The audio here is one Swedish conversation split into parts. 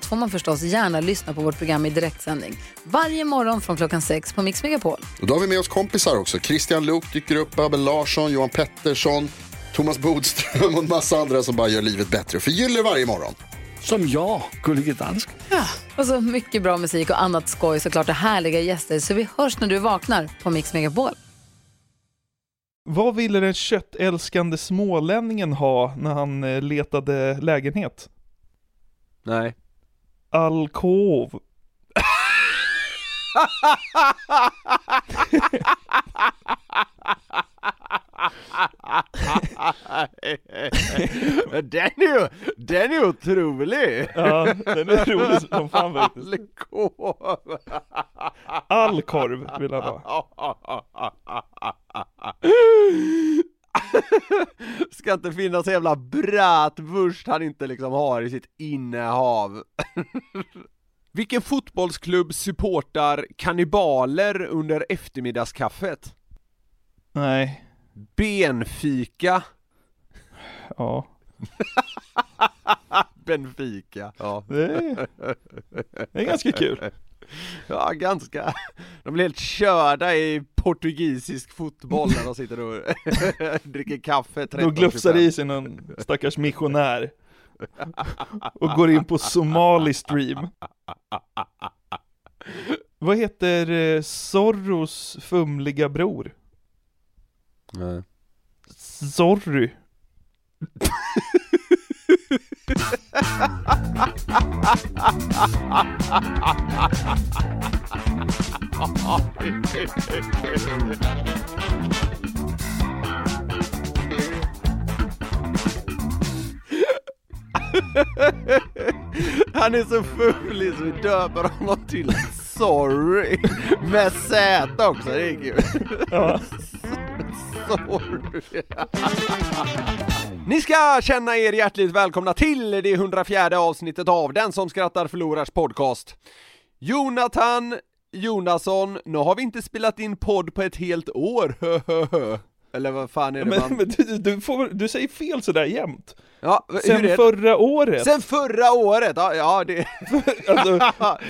allt får man förstås gärna lyssna på vårt program i direktsändning. Varje morgon från klockan sex på Mix Megapol. Och då har vi med oss kompisar också. Christian Luuk dyker upp, Abel Larsson, Johan Pettersson, Thomas Bodström och en massa andra som bara gör livet bättre och förgyller varje morgon. Som jag, Gullige Dansken. Och så mycket bra musik och annat skoj såklart och härliga gäster. Så vi hörs när du vaknar på Mix Megapol. Vad ville den köttälskande smålänningen ha när han eh, letade lägenhet? Nej. Alkov. den är ju, den är otrolig! Ja, den är rolig som fan faktiskt. Alkov. All korv vill han ha. Ska inte finnas så jävla bratwurst han inte liksom har i sitt innehav. Vilken fotbollsklubb supportar kannibaler under eftermiddagskaffet? Nej, Benfica. ja. Benfica. Ja. Det är, det är ganska kul. Ja, ganska. De blir helt körda i portugisisk fotboll när de sitter och dricker kaffe Då glufsar i sig någon stackars missionär. Och går in på Somali stream. Vad heter eh, Zorros fumliga bror? Nej. Zorry. Han är så fumlig så vi döper honom till Sorry. Med Z också, det är kul. Ja. Sorry ni ska känna er hjärtligt välkomna till det 104 avsnittet av Den som skrattar förlorars podcast. Jonathan Jonasson, nu har vi inte spelat in podd på ett helt år, eller vad fan är det Men, man... men du, du, får, du säger fel sådär jämt. Ja, Sen det? förra året, Sen förra året, ja, ja det... alltså,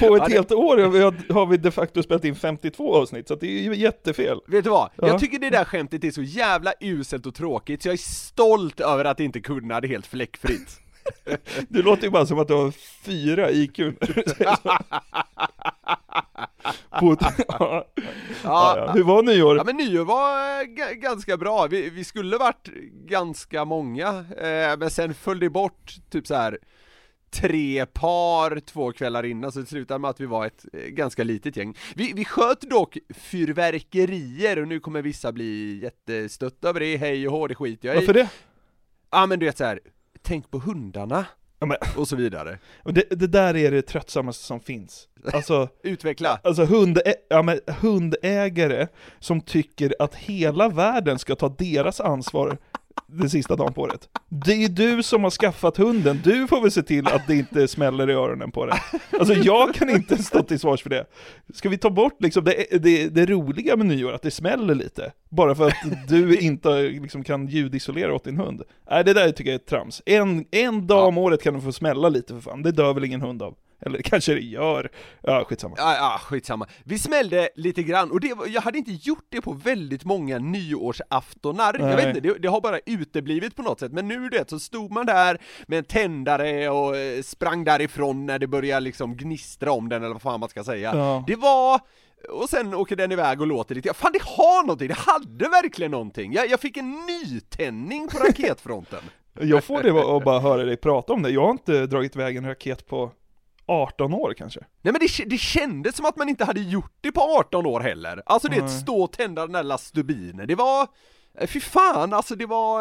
på ett Ja, det- helt år har vi, de facto spelat in 52 avsnitt, så det är ju jättefel. Vet du vad? Ja. Jag tycker det där skämtet är så jävla uselt och tråkigt så jag är stolt över att inte kunna det helt fläckfritt. Det låter ju bara som att du har fyra IQ du. På ett, ja. Ja, ja. Hur var nyår? Ja men nyår var eh, ganska bra, vi, vi skulle varit ganska många, eh, men sen föll det bort typ så här tre par två kvällar innan, så det slutade med att vi var ett eh, ganska litet gäng. Vi, vi sköt dock fyrverkerier och nu kommer vissa bli jättestött över det, hej och hå, det skiter jag i. Varför det? Ja men du vet så här. Tänk på hundarna Ja, men, och så vidare. det, det där är det tröttsammaste som finns. Alltså, Utveckla. alltså hundä, ja, men hundägare som tycker att hela världen ska ta deras ansvar den sista dagen på året. Det är du som har skaffat hunden, du får väl se till att det inte smäller i öronen på den. Alltså jag kan inte stå till svars för det. Ska vi ta bort liksom det, det, det roliga med nyår, att det smäller lite? Bara för att du inte liksom kan ljudisolera åt din hund? Nej det där tycker jag är trams. En, en dag om året kan du få smälla lite för fan, det dör väl ingen hund av? Eller kanske det gör, ja skitsamma. Ja, ja, skitsamma. Vi smällde lite grann, och det, jag hade inte gjort det på väldigt många nyårsaftonar. Jag Nej. vet inte, det, det har bara uteblivit på något sätt, men nu du vet, så stod man där med en tändare och eh, sprang därifrån när det började liksom gnistra om den, eller vad fan man ska säga. Ja. Det var och sen åker den iväg och låter lite, fan det har någonting, det hade verkligen någonting! Jag, jag fick en nytändning på raketfronten! Jag får det att bara höra dig prata om det, jag har inte dragit iväg en raket på 18 år kanske. Nej men det, det kändes som att man inte hade gjort det på 18 år heller. Alltså det, Nej. stå och tända den där lilla stubinen, det var... eh, Fy fan, alltså det var...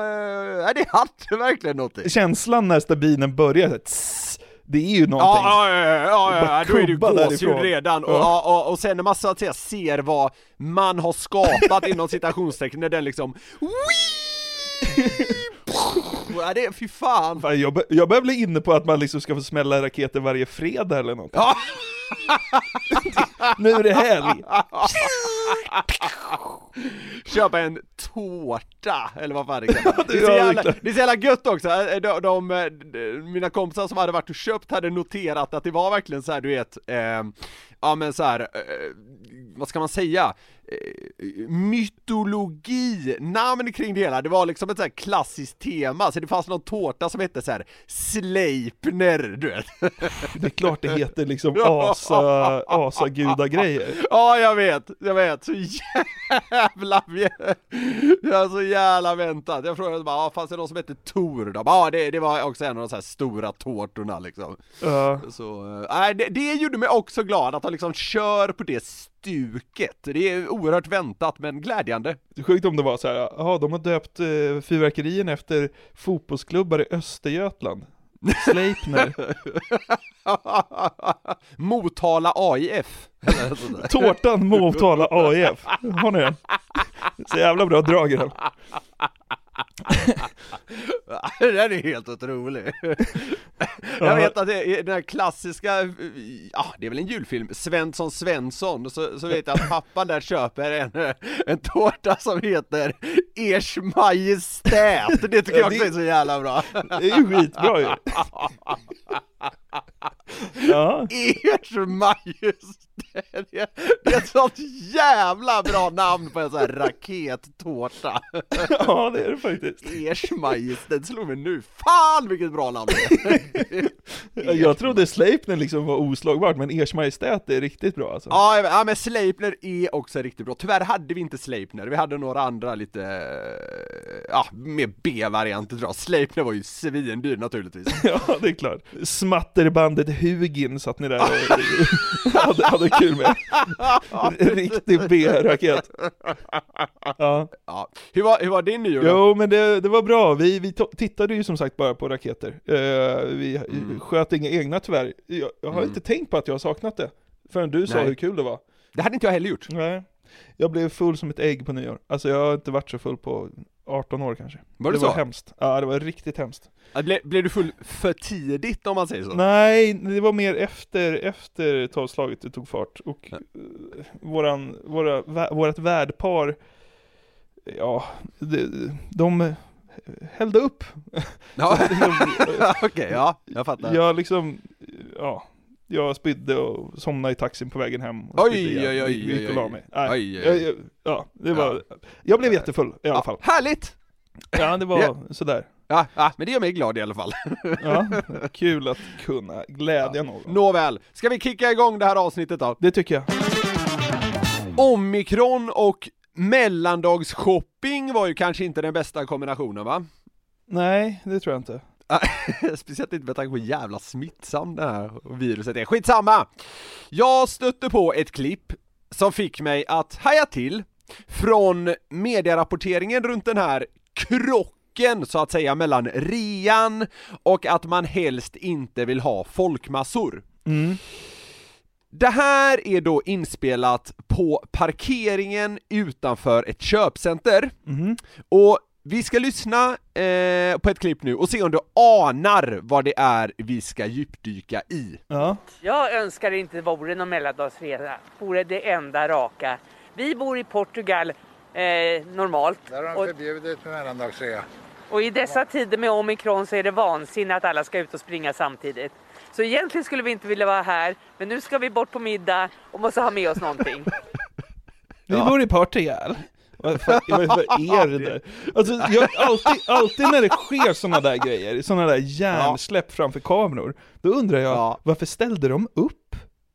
eh, Nej det hade verkligen någonting. Känslan när stabinen börjar, tss, Det är ju någonting. Ja, ja, ja, ja, ja, då är det ju gåshud redan och, Ja. och, och, och sen när man så att säga ser vad man har skapat inom citationstecken när den liksom Ja det, fy fan! Fan, jag, jag börjar bli inne på att man liksom ska få smälla raketer varje fredag eller något. Ja. Nu är det helg! Köpa en tårta, eller vad fan det kan vara. det, är så jävla, det är så jävla gött också, Eh, de, de, eh, mina kompisar som hade varit och köpt hade noterat att det var verkligen så här, du vet, eh, ja men så här, eh, vad ska man säga? Mytologi, namn kring det hela, det var liksom ett så här klassiskt tema, så det fanns någon tårta som hette så här Sleipner, du vet. Det är klart det heter liksom asa, asagudagrejer. Ja, jag vet, jag vet, så jävla Jag har så jävla väntat. Jag frågade bara, ah, fanns det någon som hette Tor då? Ja, det, det var också en av de så här stora tårtorna liksom. Ja. Så, eh, nej, det, det gjorde mig också glad att han liksom kör på det stuket. Det är oerhört väntat men glädjande. Det är sjukt om det var så här, jaha de har döpt eh, fyrverkerien efter fotbollsklubbar i Östergötland. Sleipner. Motala AIF. Tårtan Motala AIF. Har ni den? Så jävla bra drag i den. Den är helt otrolig. Jag vet att det är den här klassiska, ja det är väl en julfilm, Svensson Svensson, så, så vet jag att pappan där köper en, en tårta som heter Ers Majestät. Det tycker jag också är så jävla bra. Det är ju skitbra ju. Ja, Ers Majestät, det är, det är ett sånt jävla bra namn på en sån här rakettårta. ja det är det faktiskt. Ers Majestät slog mig nu, fan vilket bra namn det är. Jag trodde Sleipner liksom var oslagbart, men Ers Majestät är riktigt bra alltså. Ja, ja men Sleipner är också riktigt bra. Tyvärr hade vi inte Sleipner, vi hade några andra lite, eh, ja, mer B-varianter tror jag. Sleipner var ju svindyr naturligtvis. Ja, det är klart. Smatterbandet Hugin satt ni där och hade, hade kul med. Riktig B-raket. Ja. Ja. Hur, var, hur var din nyår då? Jo, men det, det var bra. Vi, vi tittade ju som sagt bara på raketer. Eh, vi Mm. sköt inga egna tyvärr. Jag, jag har inte tänkt på att jag har saknat det. Förrän du sa Nej. hur kul det var. Det hade inte jag heller gjort. Nej. Jag blev full som ett ägg på nyår. Alltså jag har inte varit så full på 18 år kanske. Var det, det var så? hemskt. Ja, det var riktigt hemskt. Ble, blev du full för tidigt om man säger så? Nej, det var mer efter, efter tolvslaget det tog fart. Och Ja. eh, våran, våra, vä- vårat värdpar, ja, de, de hällde upp. Ja. Okej, ja, jag fattar. Jag liksom, ja, jag spydde och somnade i taxin på vägen hem. Och Oj, igen. oj, oj, Gick- gick och oj, la oj. mig. Nej, Oj, oj, oj. jag- Ja, det var, jag blev jättefull i alla Ja, fall. härligt! Ja, det var Ja. sådär. Ja, ja, men det gör mig glad i alla fall. Ja, kul att kunna glädja någon. Nåväl, ska vi kicka igång det här avsnittet då? Det tycker jag. Omikron och mellandagsshopping var ju kanske inte den bästa kombinationen va? Nej, det tror jag inte. Speciellt inte med tanke på hur jävla smittsam det här viruset är. Skitsamma! Jag stötte på ett klipp som fick mig att haja till från medierapporteringen runt den här krocken så att säga mellan rean och att man helst inte vill ha folkmassor. Mm. Det här är då inspelat på parkeringen utanför ett köpcenter. Mhm. Och vi ska lyssna eh, på ett klipp nu och se om du anar vad det är vi ska djupdyka i. Ja. Jag önskar det inte vore någon mellandagsresa, vore det enda raka. Vi bor i Portugal eh, normalt Där har de och, förbjudit mellandagsrea. och i dessa tider med omikron så är det vansinne att alla ska ut och springa samtidigt. Så egentligen skulle vi inte vilja vara här, men nu ska vi bort på middag och måste ha med oss någonting. Vi bor i Portugal. Vad fan- vad är det där? Alltså, jag, alltid, alltid när det sker sådana där grejer, sådana där hjärnsläpp framför kameror, då undrar jag, Ja. varför ställde de upp?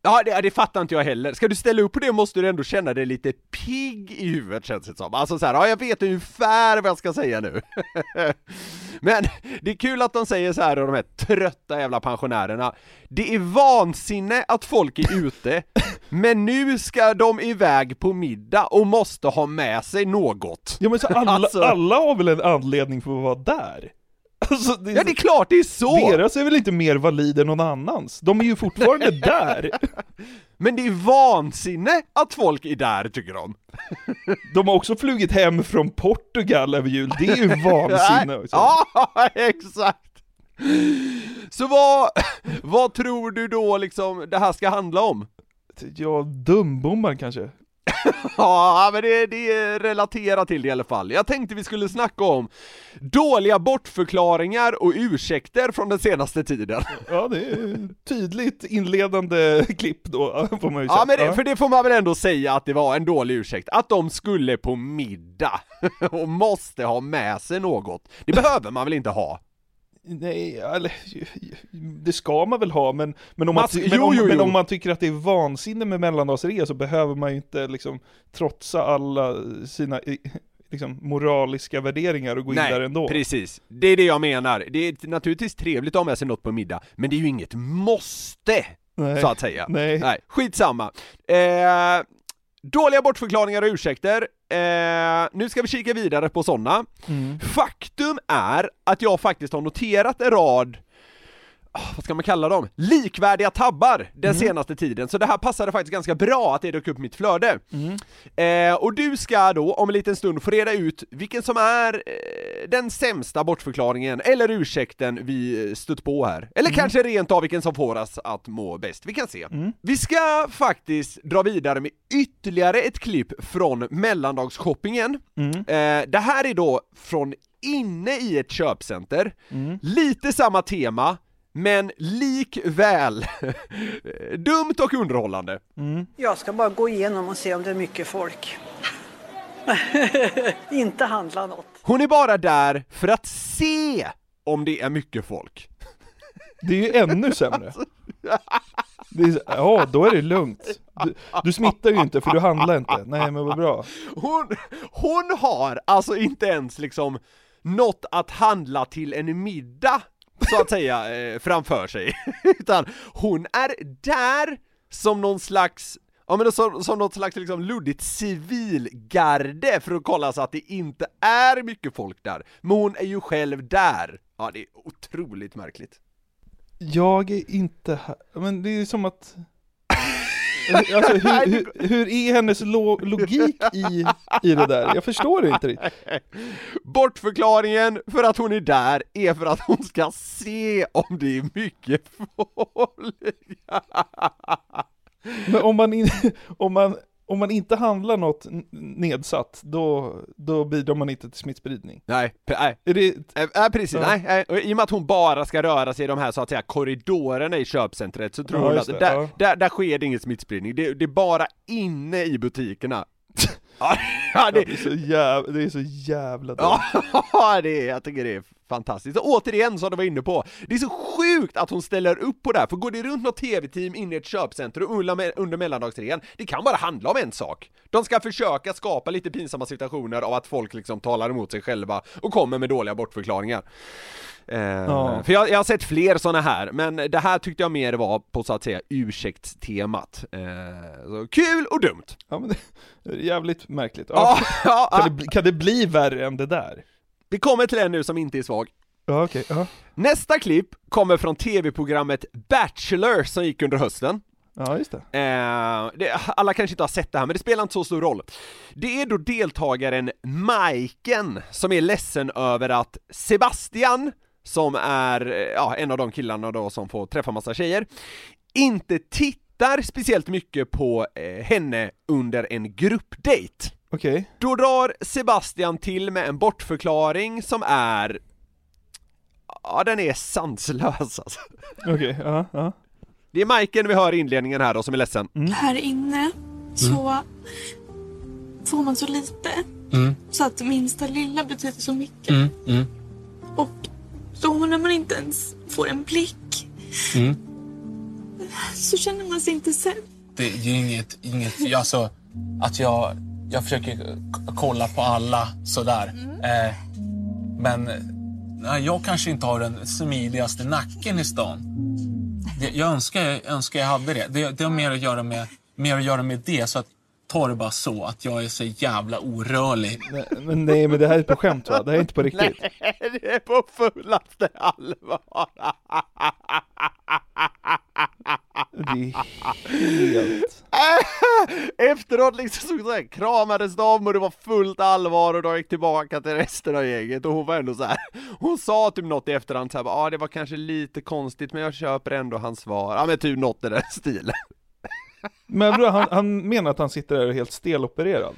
Ja, det, det fattar inte jag heller. Ska du ställa upp på det måste du ändå känna dig lite pigg i huvudet känns det som. Alltså så här, ja jag vet ungefär vad jag ska säga nu. Men det är kul att de säger så här, och de här trötta jävla pensionärerna. Det är vansinne att folk är ute, men nu ska de iväg på middag och måste ha med sig något. Ja men så alla, Alltså- alla har väl en anledning för att vara där? Alltså, det är Ja det är klart det är så! Deras är väl inte mer valid än någon annans? De är ju fortfarande där! Men det är vansinne att folk är där tycker de. De har också flugit hem från Portugal över jul, det är ju vansinne också. Ja, exakt! Så vad, vad tror du då liksom det här ska handla om? Ja, dumbommar kanske? Ja, men det, det är relaterat till det i alla fall. Jag tänkte vi skulle snacka om dåliga bortförklaringar och ursäkter från den senaste tiden. Ja, det är tydligt inledande klipp då, får man ju säga. Ja, men det, för det får man väl ändå säga att det var en dålig ursäkt, att de skulle på middag och måste ha med sig något. Det behöver man väl inte ha? Nej, eller det ska man väl ha, men, men, om, man, Mats, men, jo, om, jo, men jo. om man tycker att det är vansinne med mellandagsrea så behöver man ju inte liksom trotsa alla sina liksom, moraliska värderingar och gå in där ändå. precis. Det är det jag menar. Det är naturligtvis trevligt att ha med sig något på middag, men det är ju inget måste, Nej. så att säga. Nej. Nej, skitsamma. Eh, dåliga bortförklaringar och ursäkter. Eh, nu ska vi kika vidare på sådana. Mm. Faktum är att jag faktiskt har noterat en rad vad ska man kalla dem? Likvärdiga tabbar den senaste tiden, så det här passade faktiskt ganska bra att det dök upp mitt flöde. Eh, och du ska då om en liten stund få reda ut vilken som är eh, den sämsta bortförklaringen eller ursäkten vi eh, stött på här. Eller kanske rent av vilken som får oss att må bäst, vi kan se. Vi ska faktiskt dra vidare med ytterligare ett klipp från mellandagsshoppingen. Eh, det här är då från inne i ett köpcenter, lite samma tema, men likväl dumt och underhållande. Jag ska bara gå igenom och se om det är mycket folk. Inte handla något. Hon är bara där för att se om det är mycket folk. Det är ju ännu sämre. Det är, ja, då är det lugnt. Du, du smittar ju inte för du handlar inte. Nej men vad bra. Hon, hon har alltså inte ens liksom något att handla till en middag, så att säga, eh, framför sig. Utan hon är där som någon slags Ja men som, som något slags liksom luddigt civilgarde för att kolla så att det inte är mycket folk där. Men hon är ju själv där. Ja det är otroligt märkligt. Jag är inte här, men det är som att... Alltså hur, hur, hur är hennes lo logik i, i det där? Jag förstår det inte riktigt. Bortförklaringen för att hon är där är för att hon ska se om det är mycket folk. Men om man, in, om man, om man inte handlar något nedsatt, då, då bidrar man inte till smittspridning. Nej, nej. Är det, Nej precis, Ja. nej, nej. I och med att hon bara ska röra sig i de här så att säga korridorerna i köpcentret så tror Ja, hon att det, där, ja. där, där sker det ingen smittspridning, det, det är bara inne i butikerna. ja, det, det, är så jävla, det är så jävla dumt. Ja, det är, jag tycker det är fantastiskt. Och återigen, som du var inne på, det är så sjukt att hon ställer upp på det här, för går det runt något tv-team inne i ett köpcentrum under, mellandagsrean, det kan bara handla om en sak. De ska försöka skapa lite pinsamma situationer av att folk liksom talar emot sig själva och kommer med dåliga bortförklaringar. Eh, Ja. För jag, jag har sett fler sådana här, men det här tyckte jag mer var på så att säga ursäktstemat. Eh, kul och dumt! Ja, men det, är jävligt märkligt. Ja. Ja. Kan, det, kan det bli värre än det där? Vi kommer till en nu som inte är svag. Ja, okej. ja. Nästa klipp kommer från tv-programmet Bachelor som gick under hösten. ja, just det. Eh, det, alla kanske inte har sett det här, men det spelar inte så stor roll. Det är då deltagaren Majken som är ledsen över att Sebastian, som är eh, ja, en av de killarna då som får träffa massa tjejer, inte tittar speciellt mycket på eh, henne under en gruppdate. Okej. Då drar Sebastian till med en bortförklaring som är... Ja, den är sanslös alltså. Okej, ja, ja. Det är Majken vi hör i inledningen här då som är ledsen. Här inne så får man så lite. Så att minsta lilla betyder så mycket. Och då när man inte ens får en blick så känner man sig inte sedd. Det är ju inget, inget alltså, att jag, jag försöker kolla på alla sådär. Eh, men nej, jag kanske inte har den smidigaste nacken i stan. Det, jag önskar, jag önskar jag hade det. det. Det har mer att göra med, mer att göra med det. Så att ta det bara så att jag är så jävla orörlig. Nej, men nej, men det här är på skämt va? Det här är inte på riktigt. Nej, det är på fullaste allvar. Det är helt... Efteråt liksom så här, kramades de och det var fullt allvar och de gick tillbaka till resten av gänget och hon var ändå så här. Hon sa typ något i efterhand så här, ja ah, det var kanske lite konstigt men jag köper ändå hans svar. Ja men typ något i den stilen. Men bro, han, han menar att han sitter där helt stelopererad?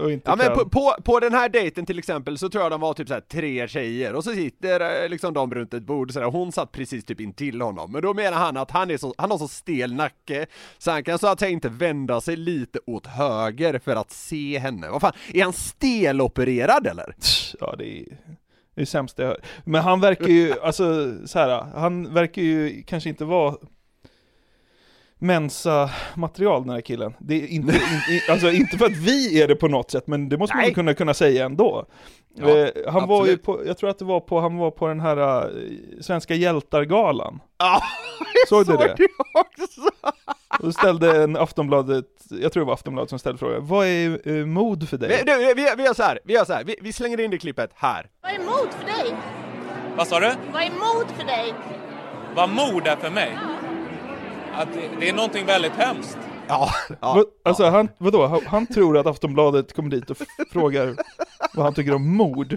Och inte Ja men kan... på, på, på den här dejten till exempel så tror jag de var typ så tre tjejer och så sitter eh, liksom de runt ett bord så där. hon satt precis typ intill honom men då menar han att han är så, han har så stel nacke så han kan så att säga inte vända sig lite åt höger för att se henne. Vad fan, är han stelopererad eller? Ja det är det är sämst jag hör. Men han verkar ju, alltså så här, han verkar ju kanske inte vara Mensa-material den här killen. Det är inte, in, alltså inte för att vi är det på något sätt, men det måste man Nej. kunna, kunna säga ändå. Ja, eh, han var ju absolut. på, jag tror att det var på, han var på den här eh, Svenska hjältar-galan. Ja, Såg du såg det? det också! Och då ställde en Aftonbladet, jag tror det var Aftonbladet som ställde frågan, vad är eh, mod för dig? Vi, du, vi, vi gör så här, vi gör så här. Vi, vi slänger in det klippet här. Vad är mod för dig? Vad sa du? Vad är mod för dig? Vad mod är för mig? Att det, det är någonting väldigt hemskt. Ja, Vad- alltså han, vadå, han, han tror att Aftonbladet kommer dit och frågar vad han tycker om mord.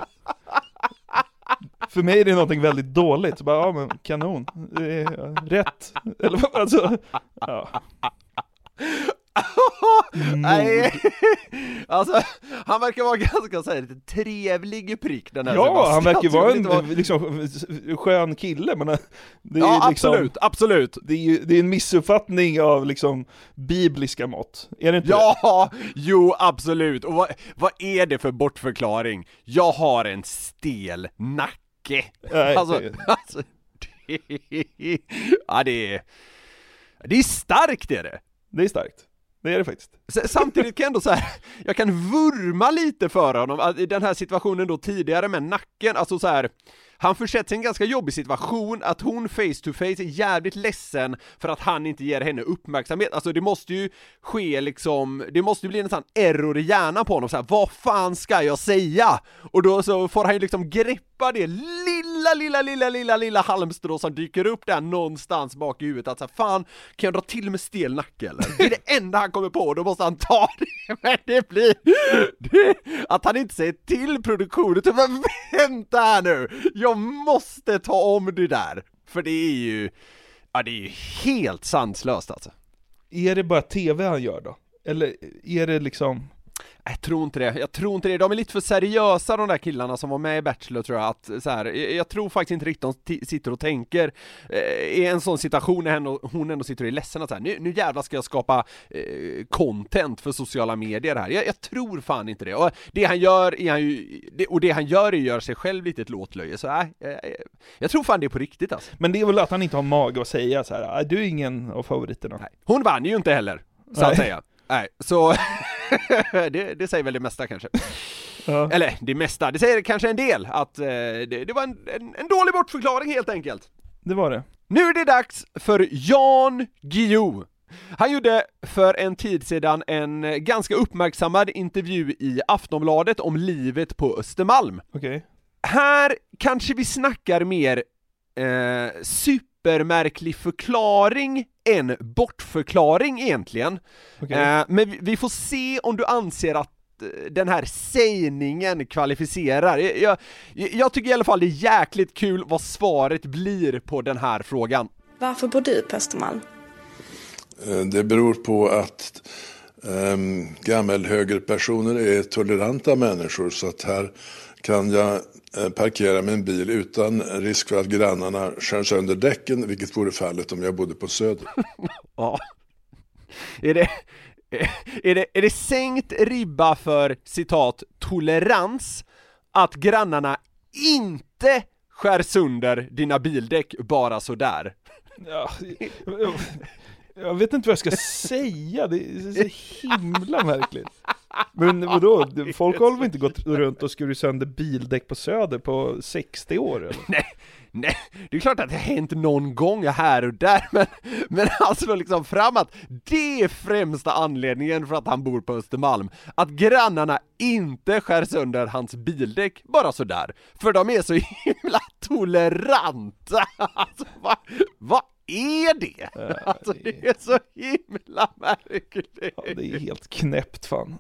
För mig är det någonting väldigt dåligt, så bara, ja men kanon, det är ja, rätt. Eller alltså, ja. Nej, alltså han verkar vara ganska så här, lite trevlig prick den här Ja, Sebastian. han verkar vara en inte liksom, skön kille, men det är Ja, liksom, absolut, absolut. Det är ju det är en missuppfattning av liksom bibliska mått, är det inte det? Ja, jo absolut. Och vad, vad är det för bortförklaring? Jag har en stel nacke. Nej, alltså, det- alltså det, ja det är, det är starkt är det. Det är starkt, det är det faktiskt. Samtidigt kan jag ändå så här, jag kan vurma lite för honom, i den här situationen då tidigare med nacken, alltså så här. Han försätts i en ganska jobbig situation, att hon face to face är jävligt ledsen för att han inte ger henne uppmärksamhet, alltså det måste ju ske liksom, det måste ju bli en sån error i hjärnan på honom så här, vad fan ska jag säga? Och då så får han ju liksom greppa det lilla, lilla, lilla, lilla, lilla halmstrå som dyker upp där någonstans bak i huvudet, att så här, fan, kan jag dra till med stel nacke eller? Det är det enda han kommer på, då måste han ta det, men det blir, det, att han inte säger till produktionen, typ, vänta här nu, jag måste ta om det där, för det är ju, ja det är ju helt sanslöst alltså. Är det bara tv han gör då? Eller är det liksom... Jag tror inte det, jag tror inte det, de är lite för seriösa de där killarna som var med i Bachelor tror jag, att så här, jag tror faktiskt inte riktigt de sitter och tänker eh, i en sån situation när hon ändå sitter och är ledsen att så här, nu, nu jävlar ska jag skapa eh, content för sociala medier här, jag, jag tror fan inte det, och det han gör är han ju, det, och det han gör är att göra sig själv lite ett låtlöje, så nej, eh, jag tror fan det är på riktigt alltså. Men det är väl att han inte har mage att säga så här, "Ah, du är ingen av favoriterna. Nej. Hon vann ju inte heller, så Nej. att säga. Nej, så det, det säger väl det mesta kanske. Ja. Eller det mesta, det säger kanske en del att eh, det, det var en, en, en dålig bortförklaring helt enkelt. Det var det. Nu är det dags för Jan Guillou. Han gjorde för en tid sedan en ganska uppmärksammad intervju i Aftonbladet om livet på Östermalm. Okej. Här kanske vi snackar mer eh, supermärklig förklaring än bortförklaring egentligen. Okej. Eh, men vi, vi får se om du anser att eh, den här sägningen kvalificerar. Jag, jag, jag tycker i alla fall det är jäkligt kul vad svaret blir på den här frågan. Varför bor du på Östermalm? Eh, Det beror på att um, gammelhögerpersoner är toleranta människor så att här kan jag parkera min bil utan risk för att grannarna skär sönder däcken, vilket vore fallet om jag bodde på Söder. Ja. Är det, är det, är det sänkt ribba för citat tolerans att grannarna inte skär sönder dina bildäck bara sådär? Ja, jag vet inte vad jag ska säga, det är så himla märkligt. Men vadå, folk har väl inte gått runt och skurit sönder bildäck på Söder på 60 år eller? Nej, nej, det är klart att det har hänt någon gång här och där, men, men alltså liksom fram att det är främsta anledningen för att han bor på Östermalm. Att grannarna inte skär sönder hans bildäck bara sådär. För de är så himla toleranta! Alltså vad, vad är det? Alltså det är så himla märkligt! Ja, det är helt knäppt fan.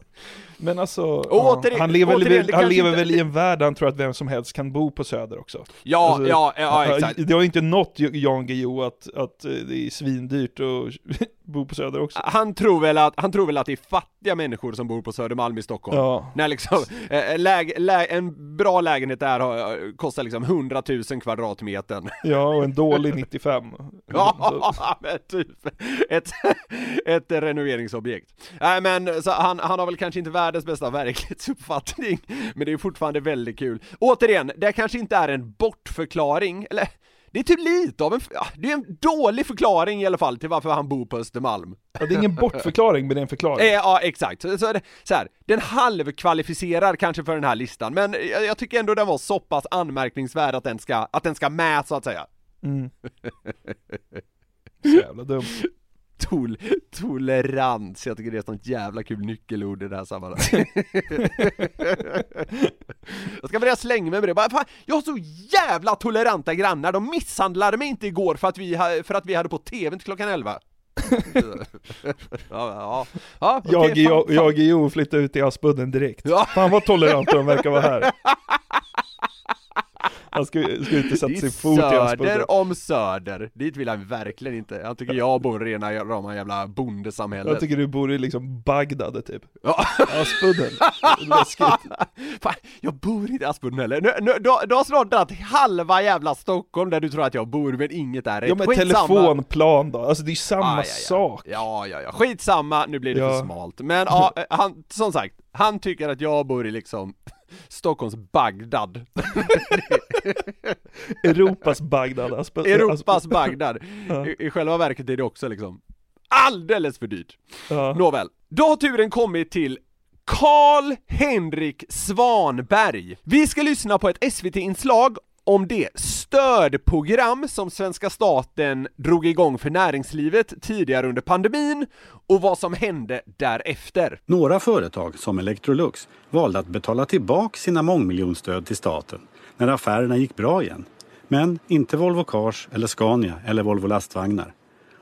Men alltså, återigen- han, lever, återigen, väl, han lever inte- väl i en värld där han tror att vem som helst kan bo på Söder också. Ja, Alltså, ja, ja, exakt. Det har inte nått Jan Guillou att, att eh, det är svindyrt att bo på Söder också. Han tror väl att, han tror väl att det är fattiga människor som bor på Södermalm i Stockholm. Ja. När liksom, eh, läge, lä, en bra lägenhet där har, kostar liksom 100 000 kvadratmetern. Ja, och en dålig 95. Ja, men typ ett, ett renoveringsobjekt. Nej men så han, han har väl kanske inte världens bästa verklighetsuppfattning, men det är fortfarande väldigt kul. Återigen, det kanske inte är en bortförklaring, eller det är typ lite av en, det är en dålig förklaring i alla fall till varför han bor på Östermalm. Ja, det är ingen bortförklaring, men det är en förklaring. Eh, ja, exakt. Så, så, så här, den halvkvalificerar kanske för den här listan, men jag, jag tycker ändå den var så pass anmärkningsvärd att den ska, att den ska med så att säga. Mm. Så jävla dumt. Tol, tolerans, jag tycker det är ett sånt jävla kul nyckelord i det här sammanhanget. jag ska börja slänga mig med det, bara, fan, jag har så jävla toleranta grannar, de misshandlade mig inte igår för att vi, för att vi hade på tvn till klockan 11. ja, ja, ja, okej, Jag, fan, jag, fan. jag och Guillou flyttade ut i Aspudden direkt. Fan vad toleranta de verkar vara här. Han ska, ska inte sätta sin fot i Aspudden. söder om söder, dit vill han verkligen inte. Han tycker jag bor i rena rama jävla bondesamhället. Jag tycker du bor i liksom Bagdad typ. Ja. Aspudden. Läskigt. Fan, jag bor inte i Aspudden heller. Nu, nu, du, har- du har snart dragit halva jävla Stockholm där du tror att jag bor, men inget är rätt. Ja men Skitsamma. telefonplan då, alltså det är ju samma Ah, ja, ja. sak. Ja, ja, ja. Skitsamma, nu blir det Ja. för smalt. Men ja, han, som sagt, han tycker att jag bor i liksom Stockholms Bagdad. Europas Bagdad. Europas Bagdad. I, I själva verket är det också liksom alldeles för dyrt. Ja. Nåväl, då har turen kommit till Karl Henrik Svanberg. Vi ska lyssna på ett SVT-inslag om det stödprogram som svenska staten drog igång för näringslivet tidigare under pandemin och vad som hände därefter. Några företag, som Electrolux, valde att betala tillbaka sina mångmiljonstöd till staten när affärerna gick bra igen. Men inte Volvo Cars eller Scania eller Volvo Lastvagnar.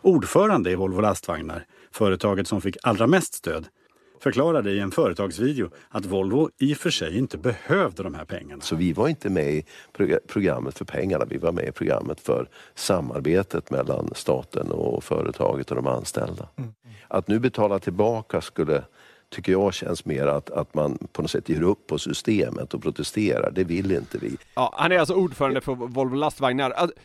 Ordförande i Volvo Lastvagnar, företaget som fick allra mest stöd, förklarade i en företagsvideo att Volvo i och för sig inte behövde de här pengarna. Så vi var inte med i prog- programmet för pengarna, vi var med i programmet för samarbetet mellan staten och företaget och de anställda. Att nu betala tillbaka skulle, tycker jag känns mer att, att man på något sätt ger upp på systemet och protesterar. Det vill inte vi. Ja, han är alltså ordförande för Volvo Lastvagnar. Alltså,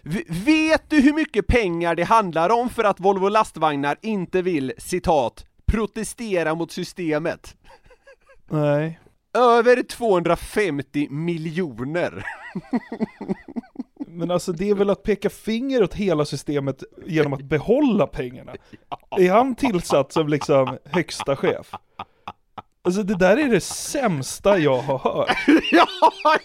vet du hur mycket pengar det handlar om för att Volvo Lastvagnar inte vill, citat, protestera mot systemet? Nej. Över 250 miljoner! Men alltså det är väl att peka finger åt hela systemet genom att behålla pengarna. Är han tillsatt som liksom högsta chef? Alltså det där är det sämsta jag har hört. ja,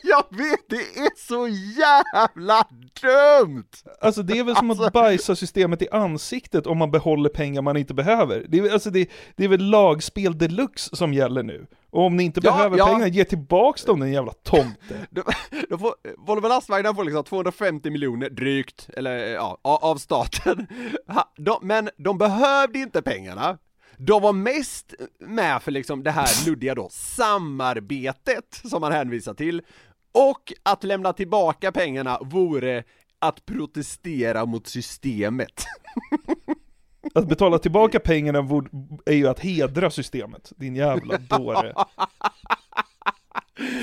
jag vet! Det är så jävla dumt! Alltså det är väl som att bajsa systemet i ansiktet om man behåller pengar man inte behöver. Det är, alltså det, det är väl lagspel deluxe som gäller nu. Och om ni inte Ja, behöver ja. pengar, ge tillbaks dem den jävla tomte. Då, då får, Volvo Lastvagnar får liksom 250 miljoner drygt, eller ja, av staten. Ha, de, men de behövde inte pengarna. De var mest med för liksom det här luddiga då, samarbetet som man hänvisar till. Och att lämna tillbaka pengarna vore att protestera mot systemet. Att betala tillbaka pengarna är ju att hedra systemet, din jävla dåre.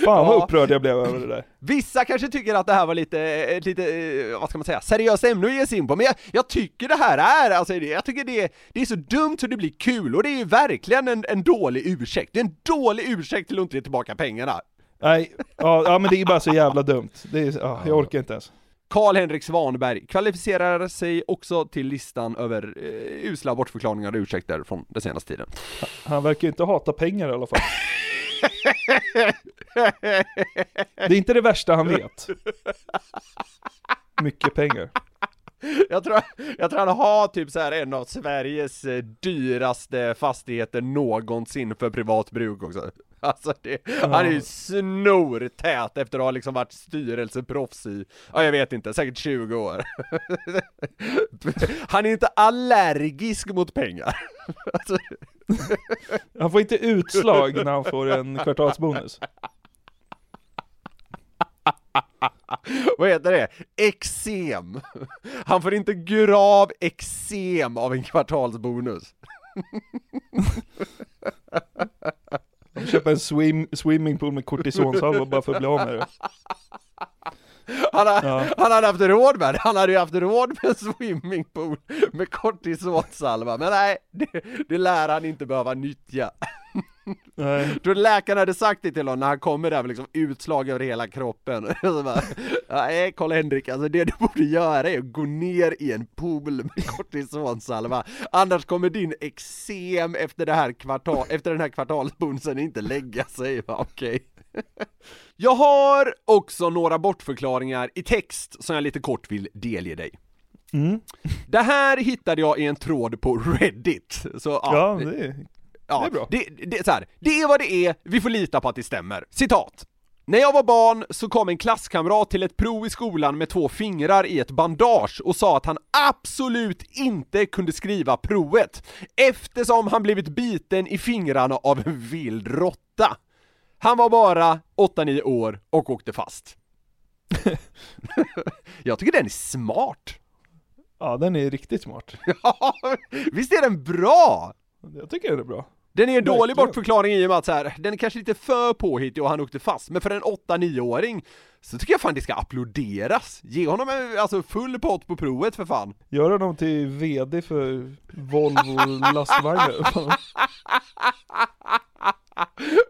Fan vad upprörd jag blev över det där. Vissa kanske tycker att det här var lite, ett lite, eh, vad ska man säga, seriöst ämne att ge sig in på, men jag, jag tycker det här är, alltså jag tycker det, det är så dumt så det blir kul, och det är ju verkligen en, en dålig ursäkt, det är en dålig ursäkt till att inte ge tillbaka pengarna. Nej, ja, ja men det är bara så jävla dumt. Det är, ja, jag orkar inte ens. Karl-Henrik Svanberg kvalificerar sig också till listan över eh, usla bortförklaringar och ursäkter från den senaste tiden. Han verkar ju inte hata pengar i alla fall. Det är inte det värsta han vet. Mycket pengar. Jag tror, jag tror han har typ så här en av Sveriges eh, dyraste fastigheter någonsin för privat bruk också. Alltså det, han är ju snortät efter att ha liksom varit styrelseproffs i, ja jag vet inte, säkert 20 år. Han är inte allergisk mot pengar. Alltså, Han får inte utslag när han får en kvartalsbonus. vad heter det? Eksem! Han får inte grav eksem av en kvartalsbonus. Köper en swim, swimmingpool med kortisonsalva bara för att bli av med det. Han, har, Ja. han hade haft råd med det, han hade ju haft råd med en swimmingpool med kortisonsalva, men nej, det, det lär han inte behöva nyttja. Nej. Tror läkaren hade sagt det till honom när han kommer där med liksom utslag över hela kroppen? Så bara, Nej, Karl-Henrik, alltså det du borde göra är att gå ner i en pool med kortisonsalva, annars kommer din eksem efter, det här kvartal, efter den här kvartalsbonsen inte lägga sig, Va, okej. Jag har också några bortförklaringar i text som jag lite kort vill delge dig. Mm. Det här hittade jag i en tråd på Reddit, så Ja, det är, Ja, det är bra. Det, det, så här, det är vad det är, vi får lita på att det stämmer. Citat. När jag var barn så kom en klasskamrat till ett prov i skolan med två fingrar i ett bandage och sa att han absolut inte kunde skriva provet eftersom han blivit biten i fingrarna av en vild råtta. Han var bara 8-9 år och åkte fast. jag tycker den är smart. Ja, den är riktigt smart. Ja, visst är den bra? Jag tycker den är bra. Den är en dålig bortförklaring i och med att så här, den är kanske lite för påhittig och han åkte fast, men för en 8-9-åring så tycker jag fan det ska applåderas. Ge honom en, alltså full pott på provet för fan. Gör honom till VD för Volvo lastvagnar.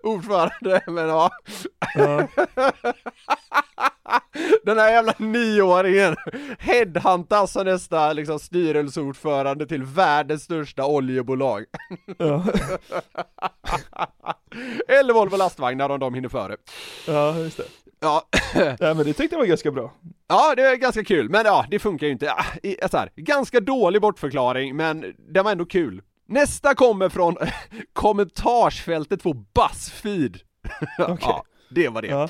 Ordförande, men ja. Ja. Den här jävla nioåringen headhuntas som nästa liksom, styrelseordförande till världens största oljebolag. Ja. Eller Volvo lastvagnar om de hinner före. ja, just det. Ja, Nej men det tyckte jag var ganska bra. Ja, det är ganska kul, men ja, det funkar ju inte. Ah, i- så här, ganska dålig bortförklaring, men den var ändå kul. Nästa kommer från kommentarsfältet på Buzzfeed. Ja, det var det. Ja.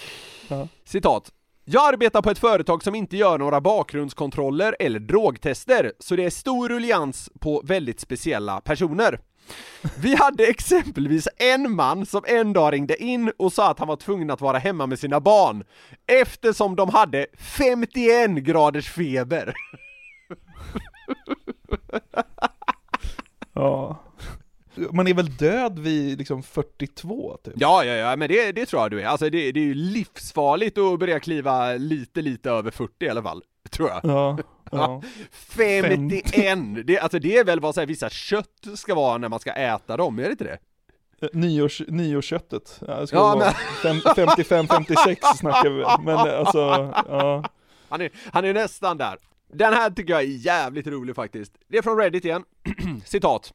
Ja. Citat. Jag arbetar på ett företag som inte gör några bakgrundskontroller eller drogtester, så det är stor ruljans på väldigt speciella personer. Vi hade exempelvis en man som en dag ringde in och sa att han var tvungen att vara hemma med sina barn eftersom de hade 51 graders feber. Ja. Man är väl död vid liksom 42 typ? Ja, ja, ja, men det, det tror jag du är. Alltså det, det är ju livsfarligt att börja kliva lite, lite över 40 i alla fall. Tror jag. Ja. ja. 51! Det, alltså det är väl vad så här, vissa kött ska vara när man ska äta dem, är det inte det? Nyårs, nyårsköttet. Ja, det ska Ja, vara fem- 55-56 snackar vi. Men alltså, ja. Han är, han är nästan där. Den här tycker jag är jävligt rolig faktiskt. Det är från Reddit igen. Citat.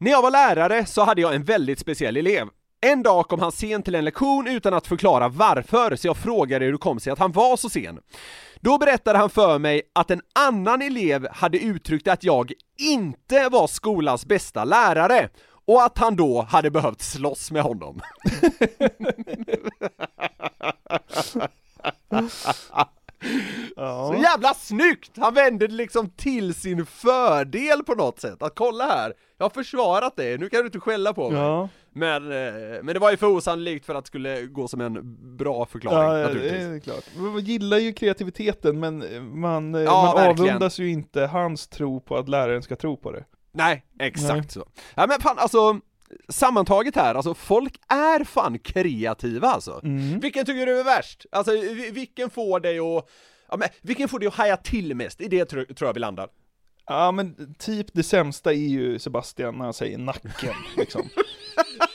När jag var lärare så hade jag en väldigt speciell elev. En dag kom han sent till en lektion utan att förklara varför, så jag frågade hur det kom sig att han var så sen. Då berättade han för mig att en annan elev hade uttryckt att jag inte var skolans bästa lärare och att han då hade behövt slåss med honom. Så jävla snyggt! Han vände det liksom till sin fördel på något sätt, att kolla här, jag har försvarat dig, nu kan du inte skälla på mig. Ja. Men, eh, men det var ju för osannolikt för att det skulle gå som en bra förklaring Ja, det naturligtvis. är klart. Man gillar ju kreativiteten men man, eh, Ja, man avundas ju inte hans tro på att läraren ska tro på det. Nej, exakt Nej. så. Ja men fan alltså, sammantaget här, alltså folk är fan kreativa alltså. Mm. Vilken tycker du är värst? Alltså vi- vilken får dig att, ja, men, vilken får dig att haja till mest? I det tror, tror jag vi landar. Ja men typ det sämsta är ju Sebastian när han säger nacken liksom.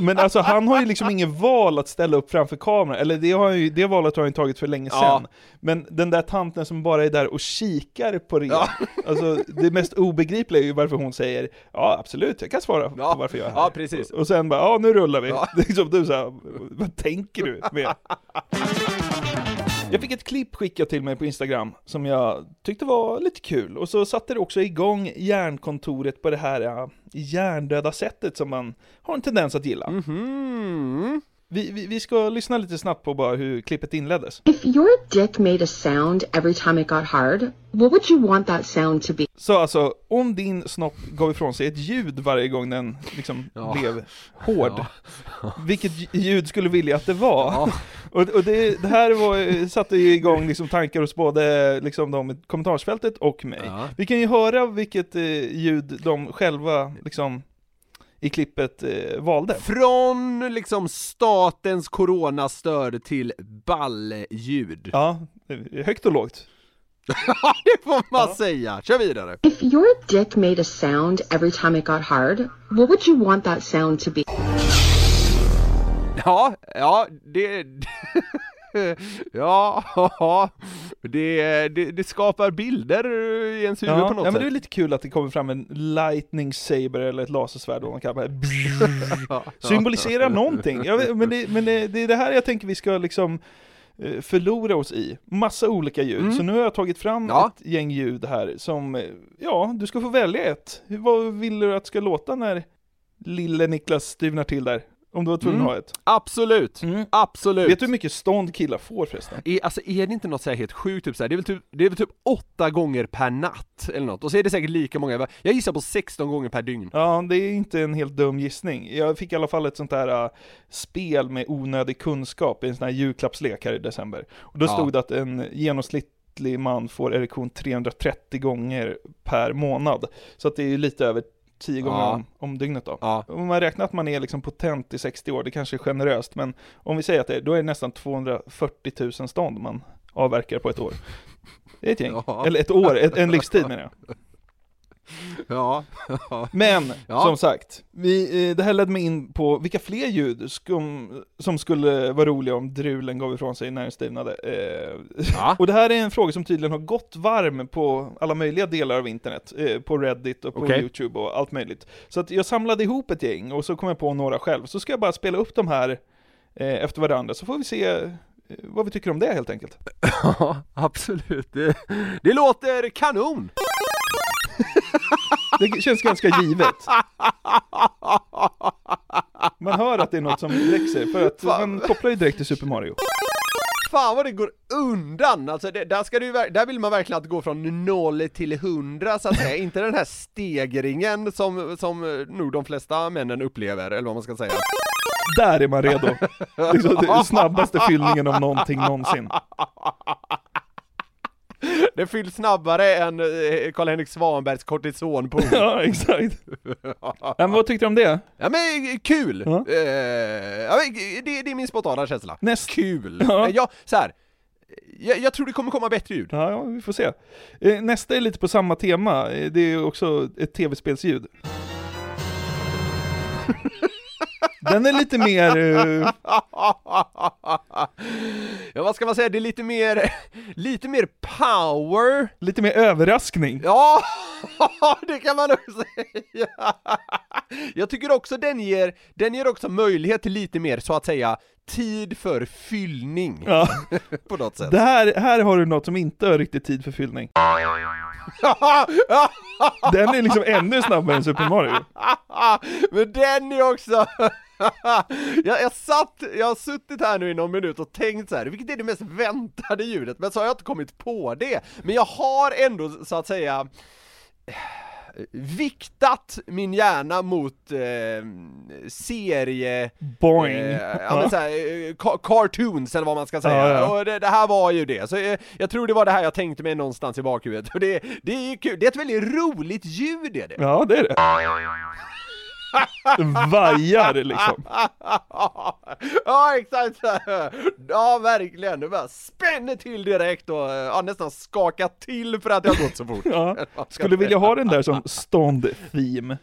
Men alltså han har ju liksom ingen val att ställa upp framför kameran, eller det, har ju, det valet har han ju tagit för länge Ja. sedan. Men den där tanten som bara är där och kikar på det, alltså det mest obegripliga är ju varför hon säger ja absolut, jag kan svara på varför jag är här. ja, precis. Och sen bara, ja nu rullar vi. Ja. Det är liksom du såhär, vad tänker du med? Jag fick ett klipp skickat till mig på Instagram som jag tyckte var lite kul och så satte det också igång hjärnkontoret på det här ja, hjärndöda sättet som man har en tendens att gilla. Mhm. Vi, vi, vi ska lyssna lite snabbt på bara hur klippet inleddes. If your dick made a sound every time it got hard, what would you want that sound to be? Så alltså, om din snopp gav ifrån sig ett ljud varje gång den liksom Ja. blev hård, vilket ljud skulle du vilja att det var? Och, och det, det här var, satte ju igång liksom tankar hos både liksom de i kommentarsfältet och mig. Vi kan ju höra vilket eh, ljud de själva liksom i klippet eh, valde. Från liksom statens coronastöd till ballljud. Ja, högt och lågt. Ja, det får man säga. Kör vidare. If your dick made a sound every time it got hard, what would you want that sound to be? Ja, ja, det... ja, det, det, det skapar bilder i ens huvud Ja, på något ja men sätt. det är lite kul att det kommer fram en lightning saber eller ett lasersvärd vad man kallar det. Symboliserar någonting. Vet, men det, men det, det är det här jag tänker vi ska liksom eh, förlora oss i. Massa olika ljud. Mm. Så nu har jag tagit fram Ja. ett gäng ljud här som, eh, ja, du ska få välja ett. Vad vill du att ska låta när lille Niklas styvnar till där? Om du var tvungen Mm. att ha ett. Absolut, absolut. Vet du hur mycket stånd killar får förresten? Är, alltså är det inte något så här helt sjukt, typ så här, det, är väl typ, det är väl typ åtta gånger per natt eller något, och så är det säkert lika många, jag gissar på 16 gånger per dygn. Ja, det är inte en helt dum gissning. Jag fick i alla fall ett sånt där äh, spel med onödig kunskap i en sån här julklappslek här i december. Och då Ja. stod det att en genomsnittlig man får erektion 330 gånger per månad. Så att det är ju lite över 10 gånger Ja. om, om dygnet då. Om man räknar att man är liksom potent i 60 år, det kanske är generöst, men om vi säger att det är, då är det nästan 240 000 stånd man avverkar på ett år. Det är ett gäng. Ja. Eller ett år, ett, en livstid menar jag. Ja. Men, Ja. som sagt, vi, eh, det här ledde mig in på vilka fler ljud skum, som skulle vara roliga om drulen gav ifrån sig när den stivnade. Eh, och det här är en fråga som tydligen har gått varm på alla möjliga delar av internet, eh, på Reddit och på Okej. YouTube och allt möjligt. Så att jag samlade ihop ett gäng och så kom jag på några själv. Så ska jag bara spela upp de här eh, efter varandra, så får vi se vad vi tycker om det helt enkelt. Ja, absolut. Det, det låter kanon! Det känns ganska givet. Man hör att det är något som växer, för att man kopplar ju direkt till Super Mario. Fan vad det går undan! Alltså det, där, ska du, där vill man verkligen att det går från 0 till 100 så att säga, inte den här stegringen som, som nog de flesta männen upplever, eller vad man ska säga. Där är man redo. Liksom den snabbaste fyllningen av någonting någonsin. Det fylls snabbare än eh, Karl-Henrik Svanbergs kortisonpool. Ja, exakt. Ja, men vad tyckte du om det? Ja men eh, kul! Ja. Eh, ja, det, det är min spontana känsla. Näst. Kul! Ja. Ja, ja så här. Jag, jag tror det kommer komma bättre ljud. Ja, ja, vi får se. Eh, Nästa är lite på samma tema, Eh, det är också ett tv-spelsljud. Den är lite mer... eh, ja vad ska man säga, det är lite mer, lite mer power. Lite mer överraskning. Ja, det kan man nog säga. Jag tycker också den ger, den ger också möjlighet till lite mer, så att säga, tid för fyllning. Ja. På något sätt. Det här, här har du något som inte har riktigt tid för fyllning. Den är liksom ännu snabbare än Super Mario. Men den är också... jag, jag satt, jag har suttit här nu i någon minut och tänkt så här, vilket är det mest väntade ljudet? Men så har jag inte kommit på det. Men jag har ändå så att säga viktat min hjärna mot eh, serie... Boing. Eh, ja, men så här, eh, ca- cartoons eller vad man ska säga. Ja, ja. Och det, det här var ju det. Så eh, jag tror det var det här jag tänkte mig någonstans i bakhuvudet. Och det, det är ju kul, det är ett väldigt roligt ljud är det. Ja, det är det. Vajar liksom. ja exakt. Ja verkligen, det bara spänner till direkt och eh, ja, nästan skakar till för att har gått så fort. Ja. Skulle vilja ha den där som stånd-theme.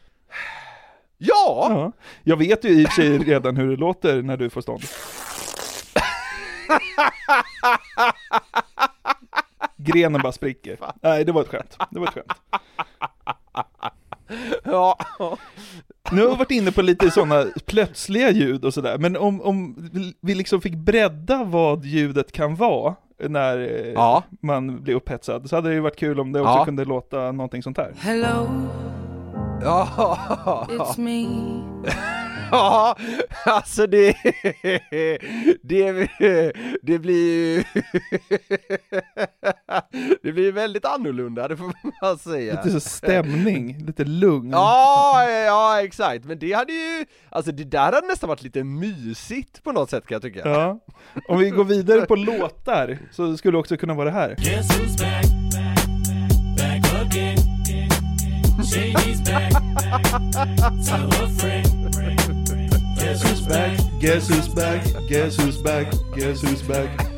Ja! Ja. Jag vet ju i och för sig redan hur det låter när du får stånd. Grenen bara spricker. Nej, det var ett skämt. Det var ett skämt. Ja. Nu har vi varit inne på lite sådana plötsliga ljud och sådär, men om, om vi liksom fick bredda vad ljudet kan vara när eh, Ja. man blir upphetsad, så hade det ju varit kul om det också Ja. kunde låta någonting sånt här. Hello, Ja. it's me. Ja, alltså det, det, det blir ju, det blir ju väldigt annorlunda, det får man säga. Lite så stämning, lite lugn. Ja, ja exakt, men det hade ju, alltså det där hade nästan varit lite mysigt på något sätt kan jag tycka. Ja. Om vi går vidare på låtar, så skulle det också kunna vara det här. Guess who's back? Back again. Shady's back. Tell a friend. Guess who's back? Guess who's back, guess who's back, guess who's back.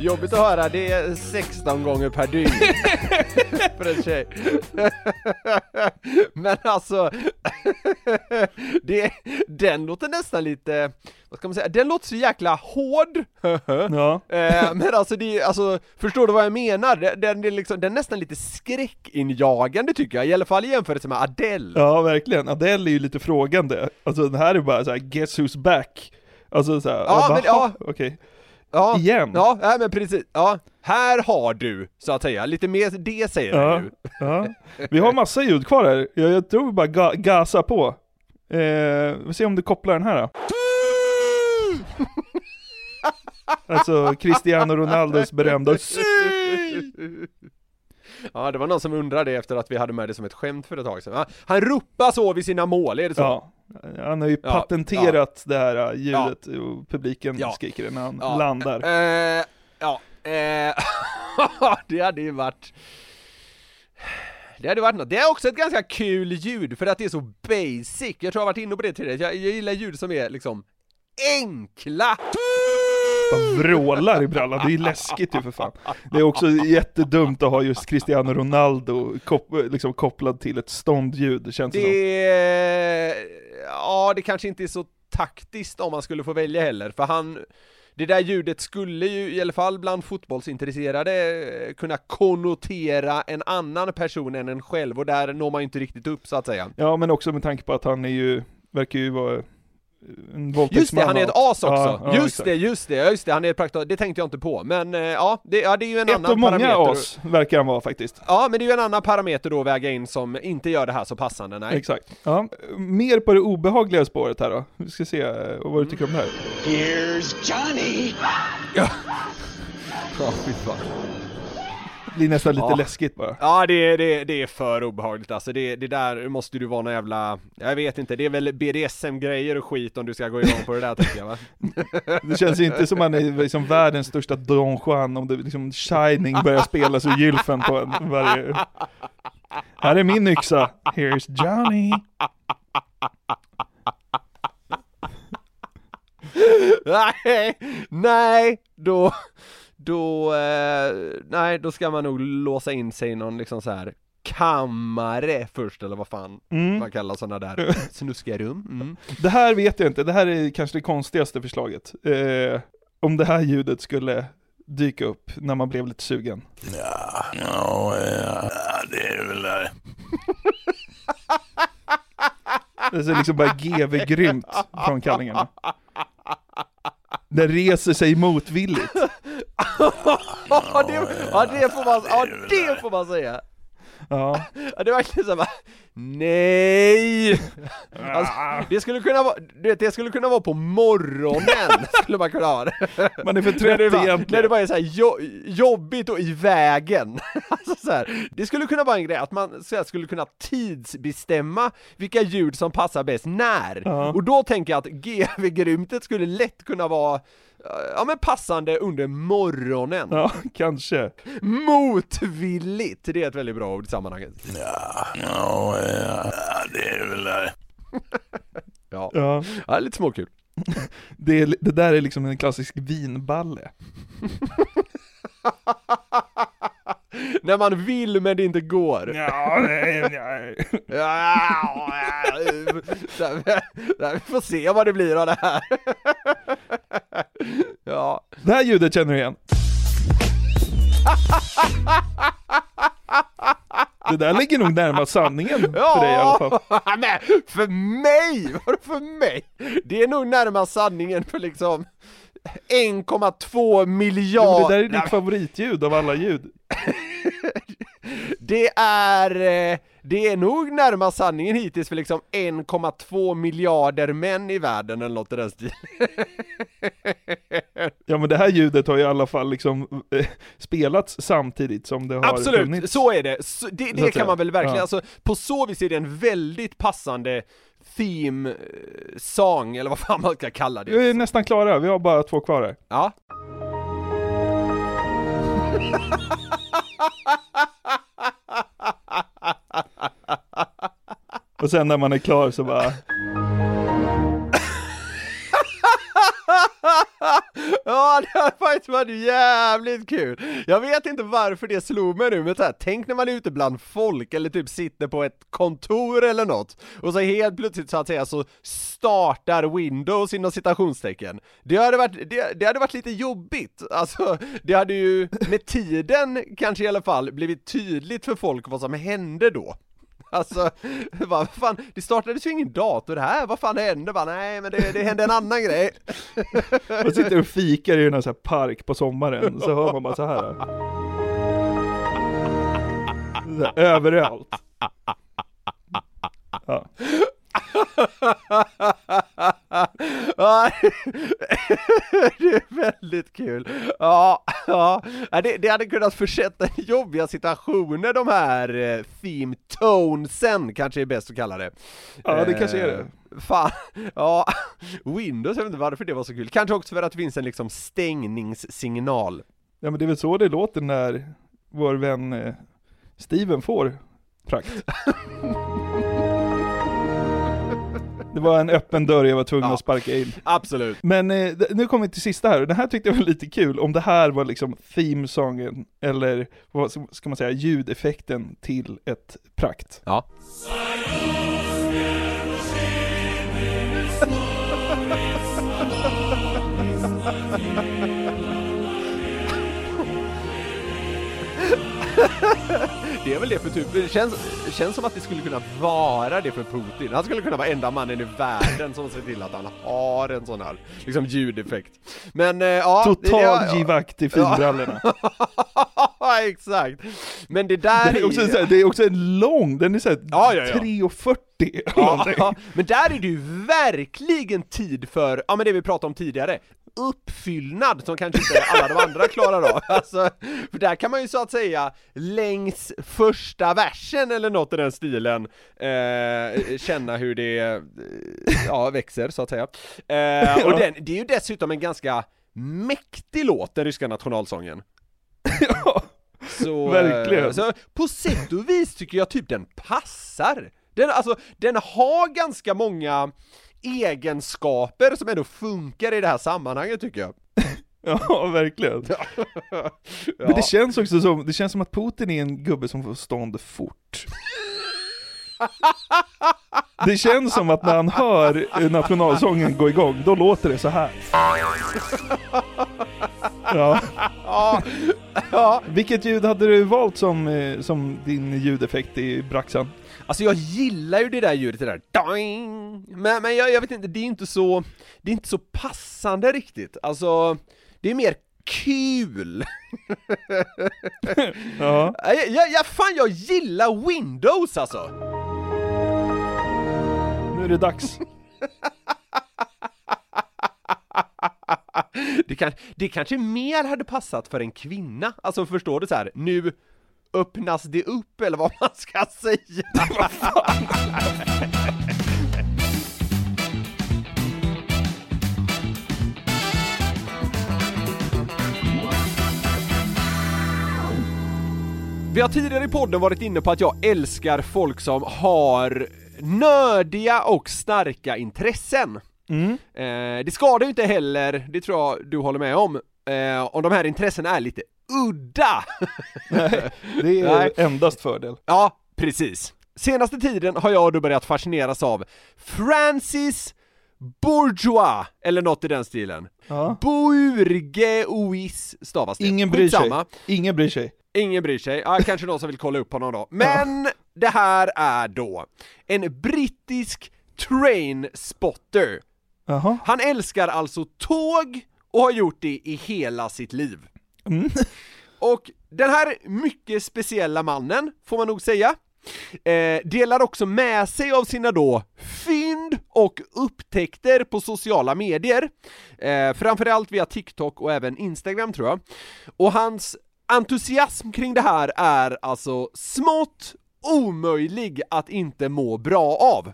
Jobbigt att höra, det är 16 gånger per dygn för en tjej. Men alltså, det, den låter nästan lite, vad ska man säga, den låter så jäkla hård. Ja. Eh, Men alltså, det, alltså, förstår du vad jag menar? Den, den, är liksom, den är nästan lite skräckinjagande tycker jag, i alla fall i jämförelse med Adele. Ja, verkligen. Adele är ju lite frågande. Alltså det här är bara så här, guess who's back? Alltså såhär, Ja, men ja. okej. Ja, Igen. Ja, nej, men precis. Ja, här har du, så att säga, lite mer det säger Ja, jag nu. ja. Vi har massa ljud kvar här. Jag, jag tror vi bara ga gasa på. Eh, vi ser om du kopplar den här då. Alltså Cristiano Ronaldos berömda Ja, det var någon som undrade efter att vi hade med det som ett skämt för ett tag sedan. Ja, Han ropar så vid sina mål, är det så? Ja, han har ju Ja, patenterat det här äh, ljudet och publiken Ja. skriker det när han Ja, landar. Eh, ja, eh, det hade ju varit... Det hade varit något. Det är också ett ganska kul ljud för att det är så basic. Jag tror jag har varit inne på det tidigare. Jag, jag gillar ljud som är liksom enkla. Bara vrålar i brallan, det är ju läskigt ju för fan. Det är också jättedumt att ha just Cristiano Ronaldo kop liksom kopplad till ett ståndljud, känns det som. Det... Ja, det kanske inte är så taktiskt om man skulle få välja heller, för han... Det där ljudet skulle ju, i alla fall bland fotbollsintresserade, kunna konnotera en annan person än en själv, och där når man ju inte riktigt upp så att säga. Ja, men också med tanke på att han är ju, verkar ju vara en Just det, han är ett as också! Ja, ja, just exakt. det, just det, just det, han är ett praktiskt, det tänkte jag inte på, men eh, ja, det, ja, det är ju en Ett annan av många parameter. as verkar han vara faktiskt. Ja, men det är ju en annan parameter då att väga in som inte gör det här så passande, nej. Exakt. Ja, mer på det obehagliga spåret här då. Vi ska se eh, vad du tycker om det här. Here's Johnny. Ja, fy fan. Det blir nästan lite Ja. läskigt bara. Ja det, är- det, det är för obehagligt alltså, det, det där måste du vara någon jävla, jag vet inte, det är väl BDSM-grejer och skit om du ska gå igång på det där tänker jag va? Det känns inte som han är liksom världens största Don Juan om det liksom Shining börjar spelas ur gylfen på en varje... Här är min yxa, here's Johnny. nej, nej, då, då, eh, nej, då ska man nog låsa in sig i någon liksom så här kammare först eller vad fan Mm. man kallar sådana där snuskiga rum. Mm. Det här vet jag inte, det här är kanske det konstigaste förslaget. Eh, om det här ljudet skulle dyka upp när man blev lite sugen. Ja, ja, ja, det är väl det. Det är liksom bara GV grymt från kallingarna. Den reser sig motvilligt. ja, det, ja, det får man, ja, det får man säga. Ja. Ja, det är verkligen såhär nej! Alltså, det skulle kunna vara, du vet, det skulle kunna vara på morgonen, skulle man kunna ha det. Man är för trött bara, egentligen. När det bara är såhär jo, jobbigt och i vägen. Alltså så här, det skulle kunna vara en grej att man så här, skulle kunna tidsbestämma vilka ljud som passar bäst när. Ja. Och då tänker jag att GV-grymtet skulle lätt kunna vara Ja men passande under morgonen. Ja, kanske. Motvilligt, det är ett väldigt bra ord i sammanhanget. Ja, ja, ja, det är väl det. Ja, Ja. ja lite småkul. Det, är, det där är liksom en klassisk vinballe. när man vill men det inte går. Ja, nej, nej. Ja, Vi får se vad det blir av det här. Ja. Det här ljudet känner du igen? Det där ligger nog närmast sanningen för dig i alla fall. Ja, men för mig! Vadå för mig? Det är nog närmast sanningen för liksom 1,2 Jo, miljarder. men det där är ditt favoritljud av alla ljud. Det är, eh, det är nog närmast sanningen hittills för liksom 1,2 miljarder män i världen eller något i den stilen. Ja men det här ljudet har i alla fall liksom eh, spelats samtidigt som det har Absolut, funnits. så är det. Så, det det kan man väl verkligen, Ja. alltså på så vis är det en väldigt passande theme eh, song, eller vad fan man ska kalla det. Vi är nästan klara, vi har bara två kvar här. Ja. Och sen när man är klar så bara... ja, det har faktiskt varit jävligt kul! Jag vet inte varför det slog mig nu, men så här, tänk när man är ute bland folk eller typ sitter på ett kontor eller något och så helt plötsligt så att säga så startar Windows inom citationstecken. Det hade varit, det, det hade varit lite jobbigt, alltså det hade ju med tiden kanske i alla fall blivit tydligt för folk vad som hände då. Alltså, vad fan, det startades ju ingen dator här, vad fan hände? Bara, nej men det, det hände en annan grej. Man sitter och fikar i en sån här park på sommaren, så hör man bara så här. Så här överallt. Ja. Ja, det är väldigt kul. Ja, ja. Det, det hade kunnat försätta jobbiga situationer de här eh, theme tonesen, kanske är bäst att kalla det. Ja, det kanske är det. Eh, Fan, ja, Windows, jag vet inte varför det var så kul. Kanske också för att det finns en liksom stängningssignal. ja men det är väl så det låter när vår vän eh, Steven får prakt. Det var en öppen dörr jag var tvungen att sparka in. Absolut. Men eh, nu kommer vi till sista här, och den här tyckte jag var lite kul, om det här var liksom themesången, eller vad ska- ska man säga, ljudeffekten till ett prakt. Ja. Det är väl det för typ, det känns, känns som att det skulle kunna vara det för Putin. Han skulle kunna vara enda mannen i världen som ser till att han har en sån här, liksom ljudeffekt. Men eh, ja... Total givakt i finbrallorna. Ja, exakt. Men det där Det är också, så här, det är också en lång, den är såhär Ja, ja, ja. 3,40 eller Ja, någonting. ja, men där är det ju verkligen tid för, ja men det vi pratade om tidigare, uppfyllnad som kanske inte alla de andra klarar av. Alltså, för där kan man ju så att säga längs första versen eller något i den stilen eh, känna hur det eh, ja, växer så att säga. Eh, och den, det är ju dessutom en ganska mäktig låt, den ryska nationalsången. Så, eh, Verkligen. Så på sätt och vis tycker jag typ den passar. Den, alltså, den har ganska många egenskaper som ändå funkar i det här sammanhanget tycker jag. Ja, verkligen. Men det känns också som, det känns som att Putin är en gubbe som får stånd fort. Det känns som att när han hör nationalsången gå igång, då låter det så här. Ja. Ja, ja. Vilket ljud hade du valt som, eh, som din ljudeffekt i Braxan? Alltså jag gillar ju det där ljudet, det där doing. Men, men jag, jag vet inte, det är inte så, det är inte så passande riktigt. Alltså, det är mer kul. Ja. Jag, jag, jag, fan jag gillar Windows alltså! Nu är det dags. Det, kan, det kanske mer hade passat för en kvinna, alltså förstår du så här, nu öppnas det upp eller vad man ska säga. Vi har tidigare i podden varit inne på att jag älskar folk som har nördiga och starka intressen. Mm. Eh, det skadar ju inte heller, det tror jag du håller med om, eh, om de här intressena är lite udda. Nej, det är Nej. endast fördel. Ja, precis. Senaste tiden har jag då börjat fascineras av Francis Bourgeois, eller något i den stilen. Ja. Bourgeois stavas det. Ingen bryr sig. Skitsamma. Ingen bryr sig. Ingen bryr sig, ja, kanske någon som vill kolla upp honom då. Men det här är då en brittisk train spotter. Jaha. Han älskar alltså tåg och har gjort det i hela sitt liv. Mm. Och den här mycket speciella mannen, får man nog säga, eh, delar också med sig av sina då fynd och upptäckter på sociala medier. Eh, framförallt via TikTok och även Instagram tror jag. Och hans entusiasm kring det här är alltså smått omöjlig att inte må bra av.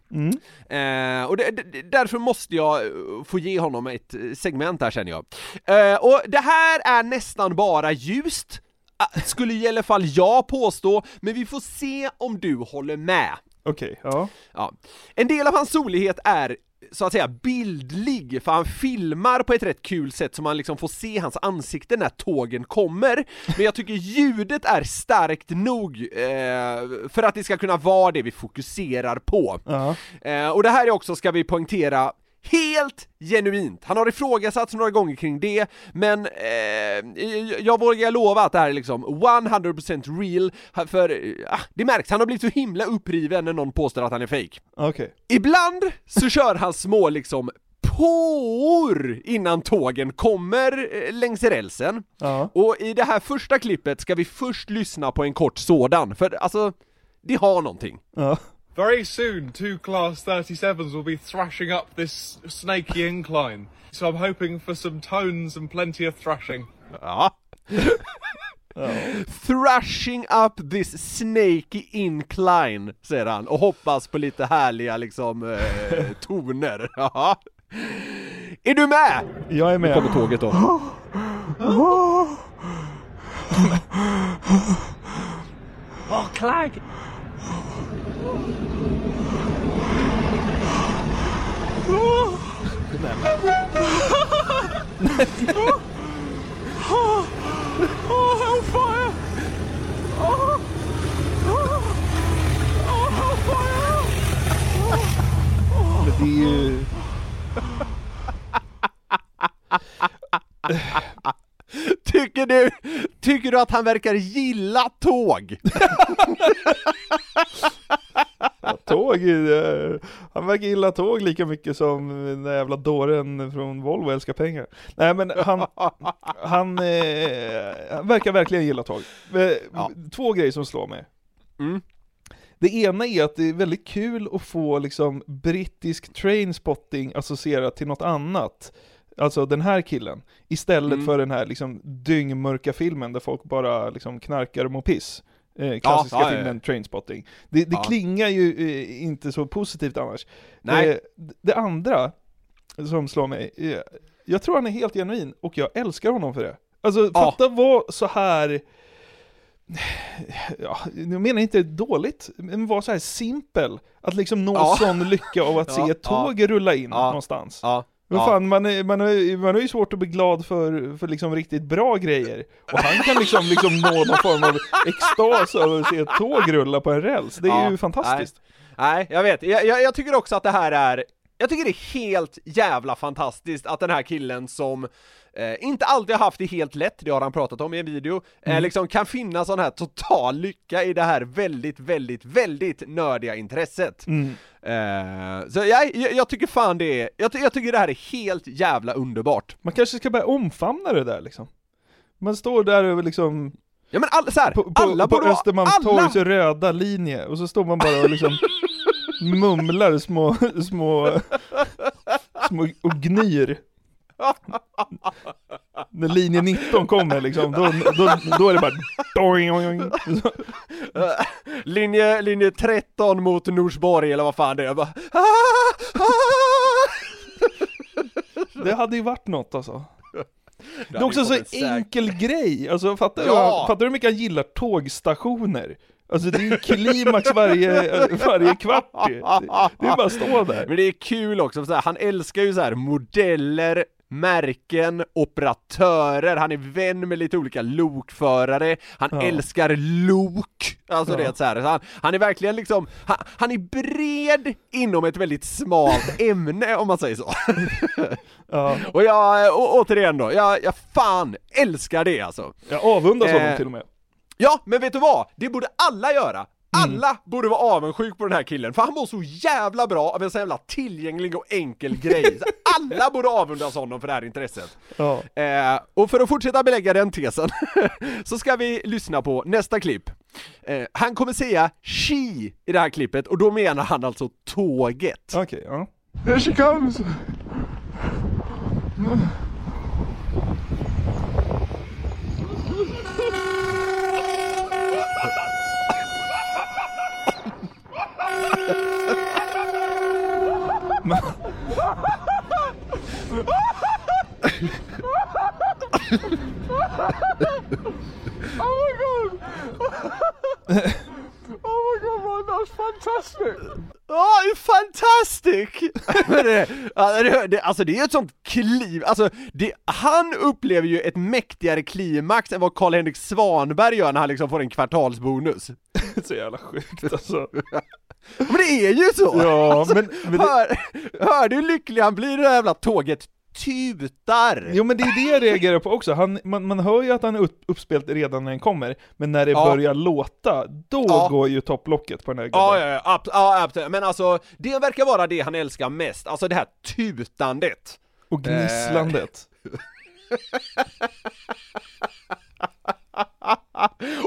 Eh, och det, det, därför måste jag eh, få ge honom ett eh, segment här känner jag. Eh, och det här är nästan bara ljust, Ah, skulle i alla fall jag påstå, men vi får se om du håller med. Okej, ja. Ja. En del av hans solighet är så att säga bildlig, för han filmar på ett rätt kul sätt så man liksom får se hans ansikte när tågen kommer. Men jag tycker ljudet är starkt nog eh, för att det ska kunna vara det vi fokuserar på. Ja. Eh, och det här är också, ska vi poängtera, helt genuint. Han har ifrågasatts några gånger kring det, men eh, jag vågar lova att det här är liksom 100% real, för eh, ah, det märks, han har blivit så himla uppriven när någon påstår att han är fake. Okej. Ibland så kör han små liksom påor innan tågen kommer eh, längs rälsen. Ja. Och i det här första klippet ska vi först lyssna på en kort sådan, för alltså, det har någonting. Ja. Very soon, two Class 37s will be thrashing up this snaky incline. So I'm hoping for some tones and plenty of thrashing. Ja. Thrashing up this snaky incline, säger han, och hoppas på lite härliga liksom eh, toner. Ja. Är du med? Jag är med. Nu kommer tåget då. Oh, Clag! Men det är ju... Tycker du, tycker du att han verkar gilla tåg? Tåg, eh, han verkar gilla tåg lika mycket som den där jävla dåren från Volvo älskar pengar. Nej men han, han, eh, verkar verkligen gilla tåg. Eh, Två grejer som slår mig. Mm. Det ena är att det är väldigt kul att få liksom brittisk trainspotting associerat till något annat. Alltså den här killen, istället Mm. för den här liksom dyngmörka filmen där folk bara liksom knarkar och mår piss. Eh, klassiska ja, ja, filmen Trainspotting. Det, det klingar ju eh, inte så positivt annars. Nej. Eh, det andra som slår mig, eh, jag tror han är helt genuin och jag älskar honom för det. Alltså fatta vad så här Ja, jag menar inte dåligt, men var så här simpel. Att liksom nå Ja. sån lycka av att se ett tåg rulla in Ja. någonstans. Men Ja. fan, man, är, man, är, man har ju svårt att bli glad för, för liksom riktigt bra grejer. Och han kan liksom, liksom nå någon form av extas över att se ett tåg rulla på en räls. Det är Ja, ju fantastiskt. Nej, nej jag vet. Jag, jag, jag tycker också att det här är jag tycker det är helt jävla fantastiskt att den här killen som eh, inte alltid har haft det helt lätt, det har han pratat om i en video, eh, Mm. liksom kan finna sån här total lycka i det här väldigt, väldigt, väldigt nördiga intresset. Mm. Eh, så jag, jag, jag tycker fan det är, jag, jag tycker det här är helt jävla underbart. Man kanske ska börja omfamna det där liksom. Man står där över liksom Ja men all, så här, på, på, alla på vara- Östermalmstorgs röda linje och så står man bara och liksom mumlar små, små, små och gnyr. När linje 19 kommer liksom, då, då, då är det bara doing, doing, doing. Linje, linje 13 mot Norsborg eller vad fan det är, jag bara, "Ah, Det hade ju varit något alltså. Det är också så en säk- enkel grej, alltså fattar du, Ja. fattar du hur mycket han gillar tågstationer? Alltså det är ju klimax varje, varje kvart det, det är bara att stå där. Men det är kul också, för så här, han älskar ju så här modeller, märken, operatörer, han är vän med lite olika lokförare, han Ja. älskar lok, alltså Ja. det så här, så han, han är verkligen liksom, han, han är bred inom ett väldigt smalt ämne om man säger så. Ja. Och jag, å, återigen då, jag, jag fan älskar det alltså. Jag avundas honom Eh, till och med. Ja, men vet du vad? Det borde alla göra! Alla borde vara avundsjuk på den här killen, för han mår så jävla bra av en så jävla tillgänglig och enkel grej. Så alla borde avundas honom för det här intresset. Ja. Eh, och för att fortsätta belägga den tesen, så ska vi lyssna på nästa klipp. Eh, han kommer säga she i det här klippet, och då menar han alltså tåget. Okej, ja. Here she comes. Oh my god! oh my god, man, that's fantastic! Är fantastic! Men det, det, alltså det är ett sånt kliv, alltså det, han upplever ju ett mäktigare klimax än vad Karl-Henrik Svanberg gör när han liksom får en kvartalsbonus. Så jävla sjukt alltså. Men det är ju så! Ja, alltså, men- men det- hör, hör du hur lycklig han blir när det här jävla tåget tutar? Jo men det är det jag reagerar på också, han, man, man hör ju att han är upp, uppspelt redan när den kommer, men när det Ja. börjar låta, då Ja. går ju topplocket på den här Ja, ja, ja, ja, absolut. Men alltså, det verkar vara det han älskar mest, alltså det här tutandet. Och gnisslandet.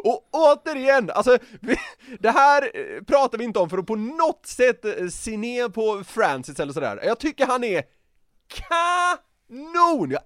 Och återigen, alltså, vi, det här eh, pratar vi inte om för att på något sätt eh, se ner på Francis eller sådär. Jag tycker han är kanon! Jag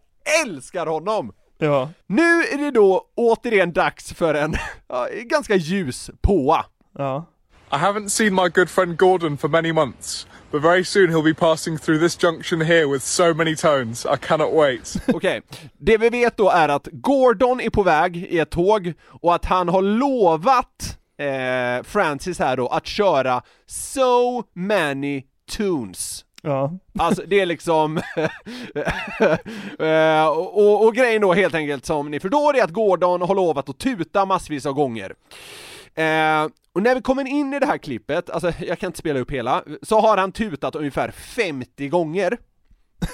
älskar honom! Ja. Nu är det då återigen dags för en ja, ganska ljus påa. Ja. I haven't seen my good friend Gordon for many months, but very soon he'll be passing through this junction here with so many tones. I cannot wait. Okej, det vi vet då är att Gordon är på väg i ett tåg och att han har lovat eh, Francis här då att köra so many tunes. Ja. Alltså det är liksom, eh, och, och, och grejen då helt enkelt som ni förstår är att Gordon har lovat att tuta massvis av gånger. Eh, och när vi kommer in i det här klippet, alltså jag kan inte spela upp hela, så har han tutat ungefär 50 gånger.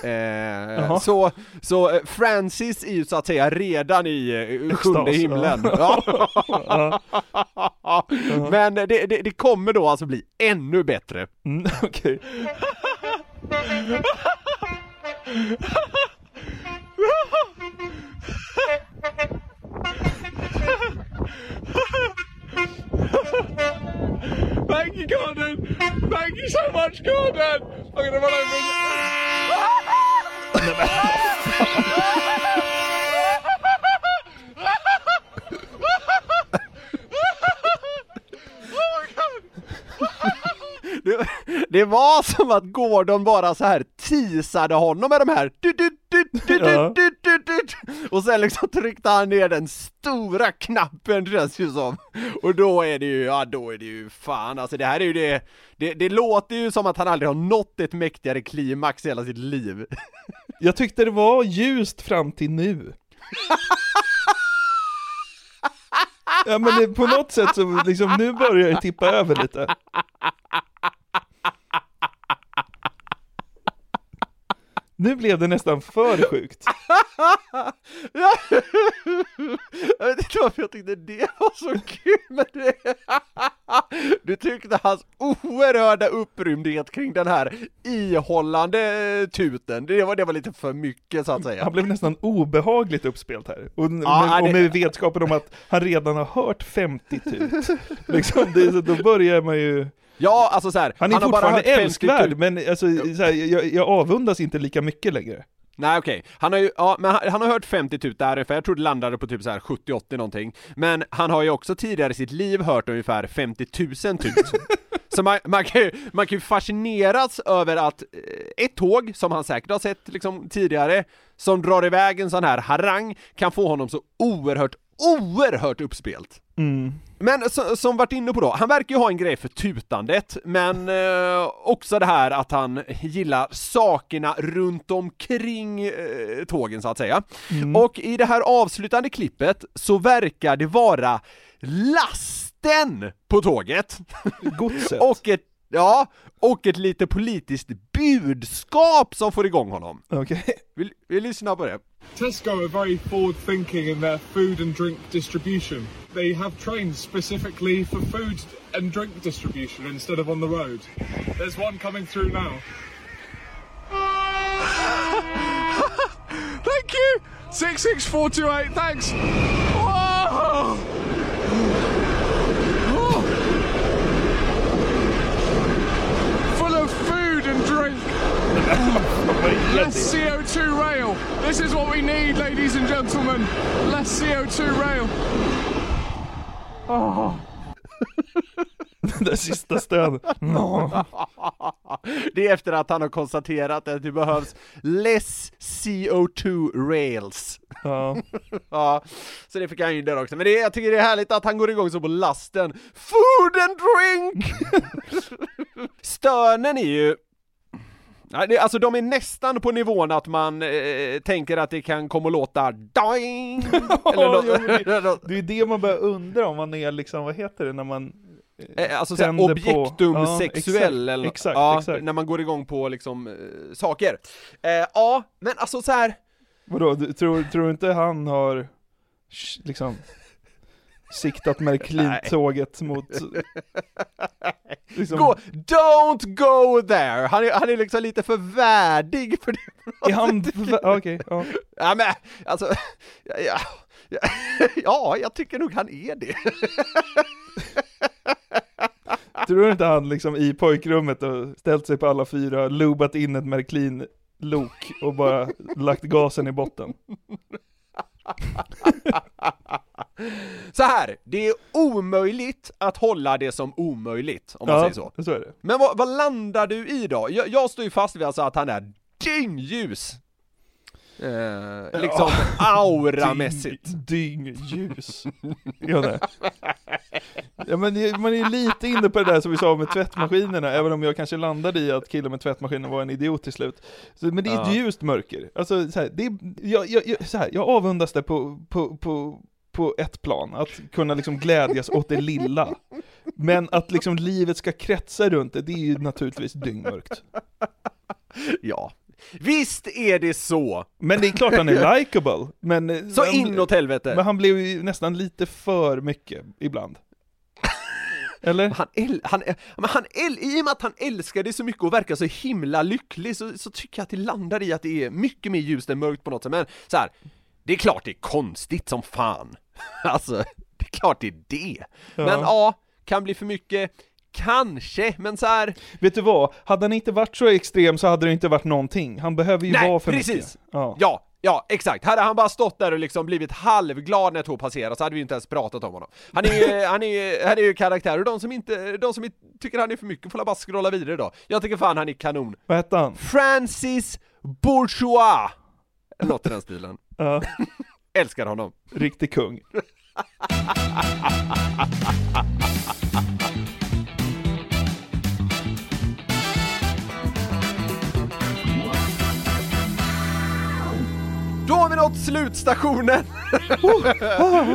Eh, så, så eh, Francis är ju så att säga redan i eh, sjunde himlen. ja. Men det, det, det kommer då alltså bli ännu bättre. Mm, Okej. Thank you, Gordon. Thank you so much, Gordon. I'm gonna run over. Det, det var som att Gordon bara så här teasade honom med de här du, du, och sen liksom tryckte han ner den stora knappen känns det ju som. Och då är det ju, ja då är det ju fan alltså det här är ju det, det, det låter ju som att han aldrig har nått ett mäktigare klimax i hela sitt liv. Jag tyckte det var ljust fram till nu. Ja men det, på något sätt så liksom, nu börjar det tippa över lite. Nu blev det nästan för sjukt. jag vet inte varför jag tyckte det var så kul men det... Du tyckte hans oerhörda upprymdhet kring den här ihållande tuten, det var, det var lite för mycket så att säga. Han blev nästan obehagligt uppspelt här. Och, Ja, med, och det- med vetskapen om att han redan har hört 50 tut. Liksom, det, då börjar man ju... Ja, alltså så här, Han är bara fortfarande hört 50 älskvärd, men alltså, så här, jag, jag avundas inte lika mycket längre. Nej okej, han har ju, ja men han, han har hört 50 tut där ungefär, jag tror det landade på typ så här 70-80 någonting. Men han har ju också tidigare i sitt liv hört ungefär 50 000 tut Så man, man, kan ju, man kan ju fascineras över att eh, ett tåg, som han säkert har sett liksom tidigare Som drar iväg en sån här harang, kan få honom så oerhört oerhört uppspelt. Mm. Men så, som varit inne på då, han verkar ju ha en grej för tutandet, men eh, också det här att han gillar sakerna runt omkring eh, tågen så att säga. Mm. Och i det här avslutande klippet så verkar det vara lasten på tåget. Godset. och ett, ja, och ett lite politiskt budskap som får igång honom. Okej. Vi, vi lyssnar på det. Tesco are very forward thinking in their food and drink distribution. They have trains specifically for food and drink distribution instead of on the road. There's one coming through now. Thank you! 66428, thanks! Whoa! Oh. Full of food and drink. Less CO2 rail. This is what we need, ladies and gentlemen. Less CO2 rail. Oh. det sista stödet. No. Det är efter att han har konstaterat att det behövs less CO2 rails. Ja. ja, så det fick han ju där också. Men det, jag tycker det är härligt att han går igång så på lasten. Food and drink! Stönen är ju alltså de är nästan på nivån att man eh, tänker att det kan komma att låta doing! Eller något- jo, det, är det man börjar undra om man är liksom, vad heter det när man Eh, Alltså såhär, på- objektum Ja, sexuell exakt, eller exakt, ja, exakt. när man går igång på liksom eh, saker. Eh, ja, men alltså så här. Vadå, du, tror, tror inte han har liksom siktat Märklintåget mot liksom, Gå, don't go there! Han är, han är liksom lite för värdig för det. Är han okej, ja. Ja men, alltså, ja, ja, ja, ja, jag tycker nog han är det. Tror du inte han liksom i pojkrummet och ställt sig på alla fyra, lubat in ett Märklin-lok och bara lagt gasen i botten? Så här, det är omöjligt att hålla det som omöjligt, om man Ja, säger så. så. Men vad, vad landar du i då? Jag, jag står ju fast vid alltså att han är dyngljus. Eh, liksom auramässigt. Dyng, dyngljus. Nej. ja men man är lite inne på det där som vi sa med tvättmaskinerna, även om jag kanske landade i att killen med tvättmaskinen var en idiot till slut. Så, men det är ett ljust mörker. Alltså, så här, det är, jag, jag, jag, så här, jag avundas det på, på, på, på ett plan, att kunna liksom glädjas åt det lilla. Men att liksom livet ska kretsa runt det, det är ju naturligtvis dyngmörkt. Ja, visst är det så. Men det är klart han är likable, men... eh, Så han- inåt helvete. Men han blev ju nästan lite för mycket ibland. Eller? Han, äl, han, men han äl, I och med att han älskar det så mycket och verkar så himla lycklig så, så tycker jag att det landar i att det är mycket mer ljust än mörkt på något sätt, men så här, det är klart det är konstigt som fan. Alltså, det är klart det är det. Men Ja. ja, kan bli för mycket, kanske, men så här. Vet du vad? Hade han inte varit så extrem så hade det inte varit någonting. Han behöver ju Nej, vara för precis! mycket. Ja. Ja, ja, exakt. Hade han bara stått där och liksom blivit halvglad när tåg passerar så hade vi inte ens pratat om honom. Han är ju, han är ju, han är ju karaktär och de som inte, de som inte tycker han är för mycket får bara scrolla vidare då. Jag tycker fan han är kanon. Vad hette han? Francis Bourgeois! Något i den stilen. Ja. Älskar honom. Riktig kung. Då har vi nått slutstationen!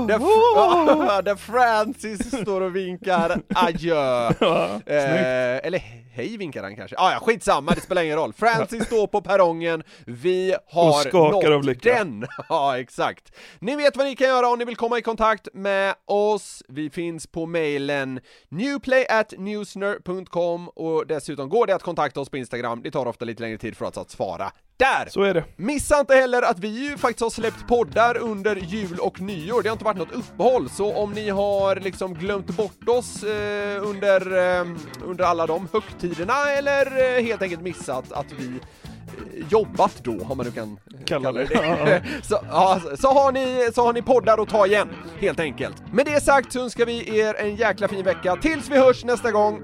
där, där Francis står och vinkar adjö. eh, eller hej vinkar han kanske? Ah, ja, skitsamma, det spelar ingen roll. Francis står på perrongen, vi har nått av lycka. den! Ja, exakt. Ni vet vad ni kan göra om ni vill komma i kontakt med oss. Vi finns på mejlen newplay@newsner.com och dessutom går det att kontakta oss på Instagram. Det tar ofta lite längre tid för oss att svara där! Så är det. Missa inte heller att vi ju faktiskt har släppt poddar under jul och nyår. Det har inte varit något uppehåll, så om ni har liksom glömt bort oss eh, under, eh, under alla de högtiderna eller eh, helt enkelt missat att vi eh, jobbat då, om man nu kan Kalla det. det. så, ja, så, har ni, så har ni poddar att ta igen, helt enkelt. Med det sagt så önskar vi er en jäkla fin vecka. Tills vi hörs nästa gång,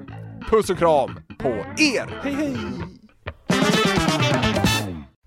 puss och kram på er! Hej hej!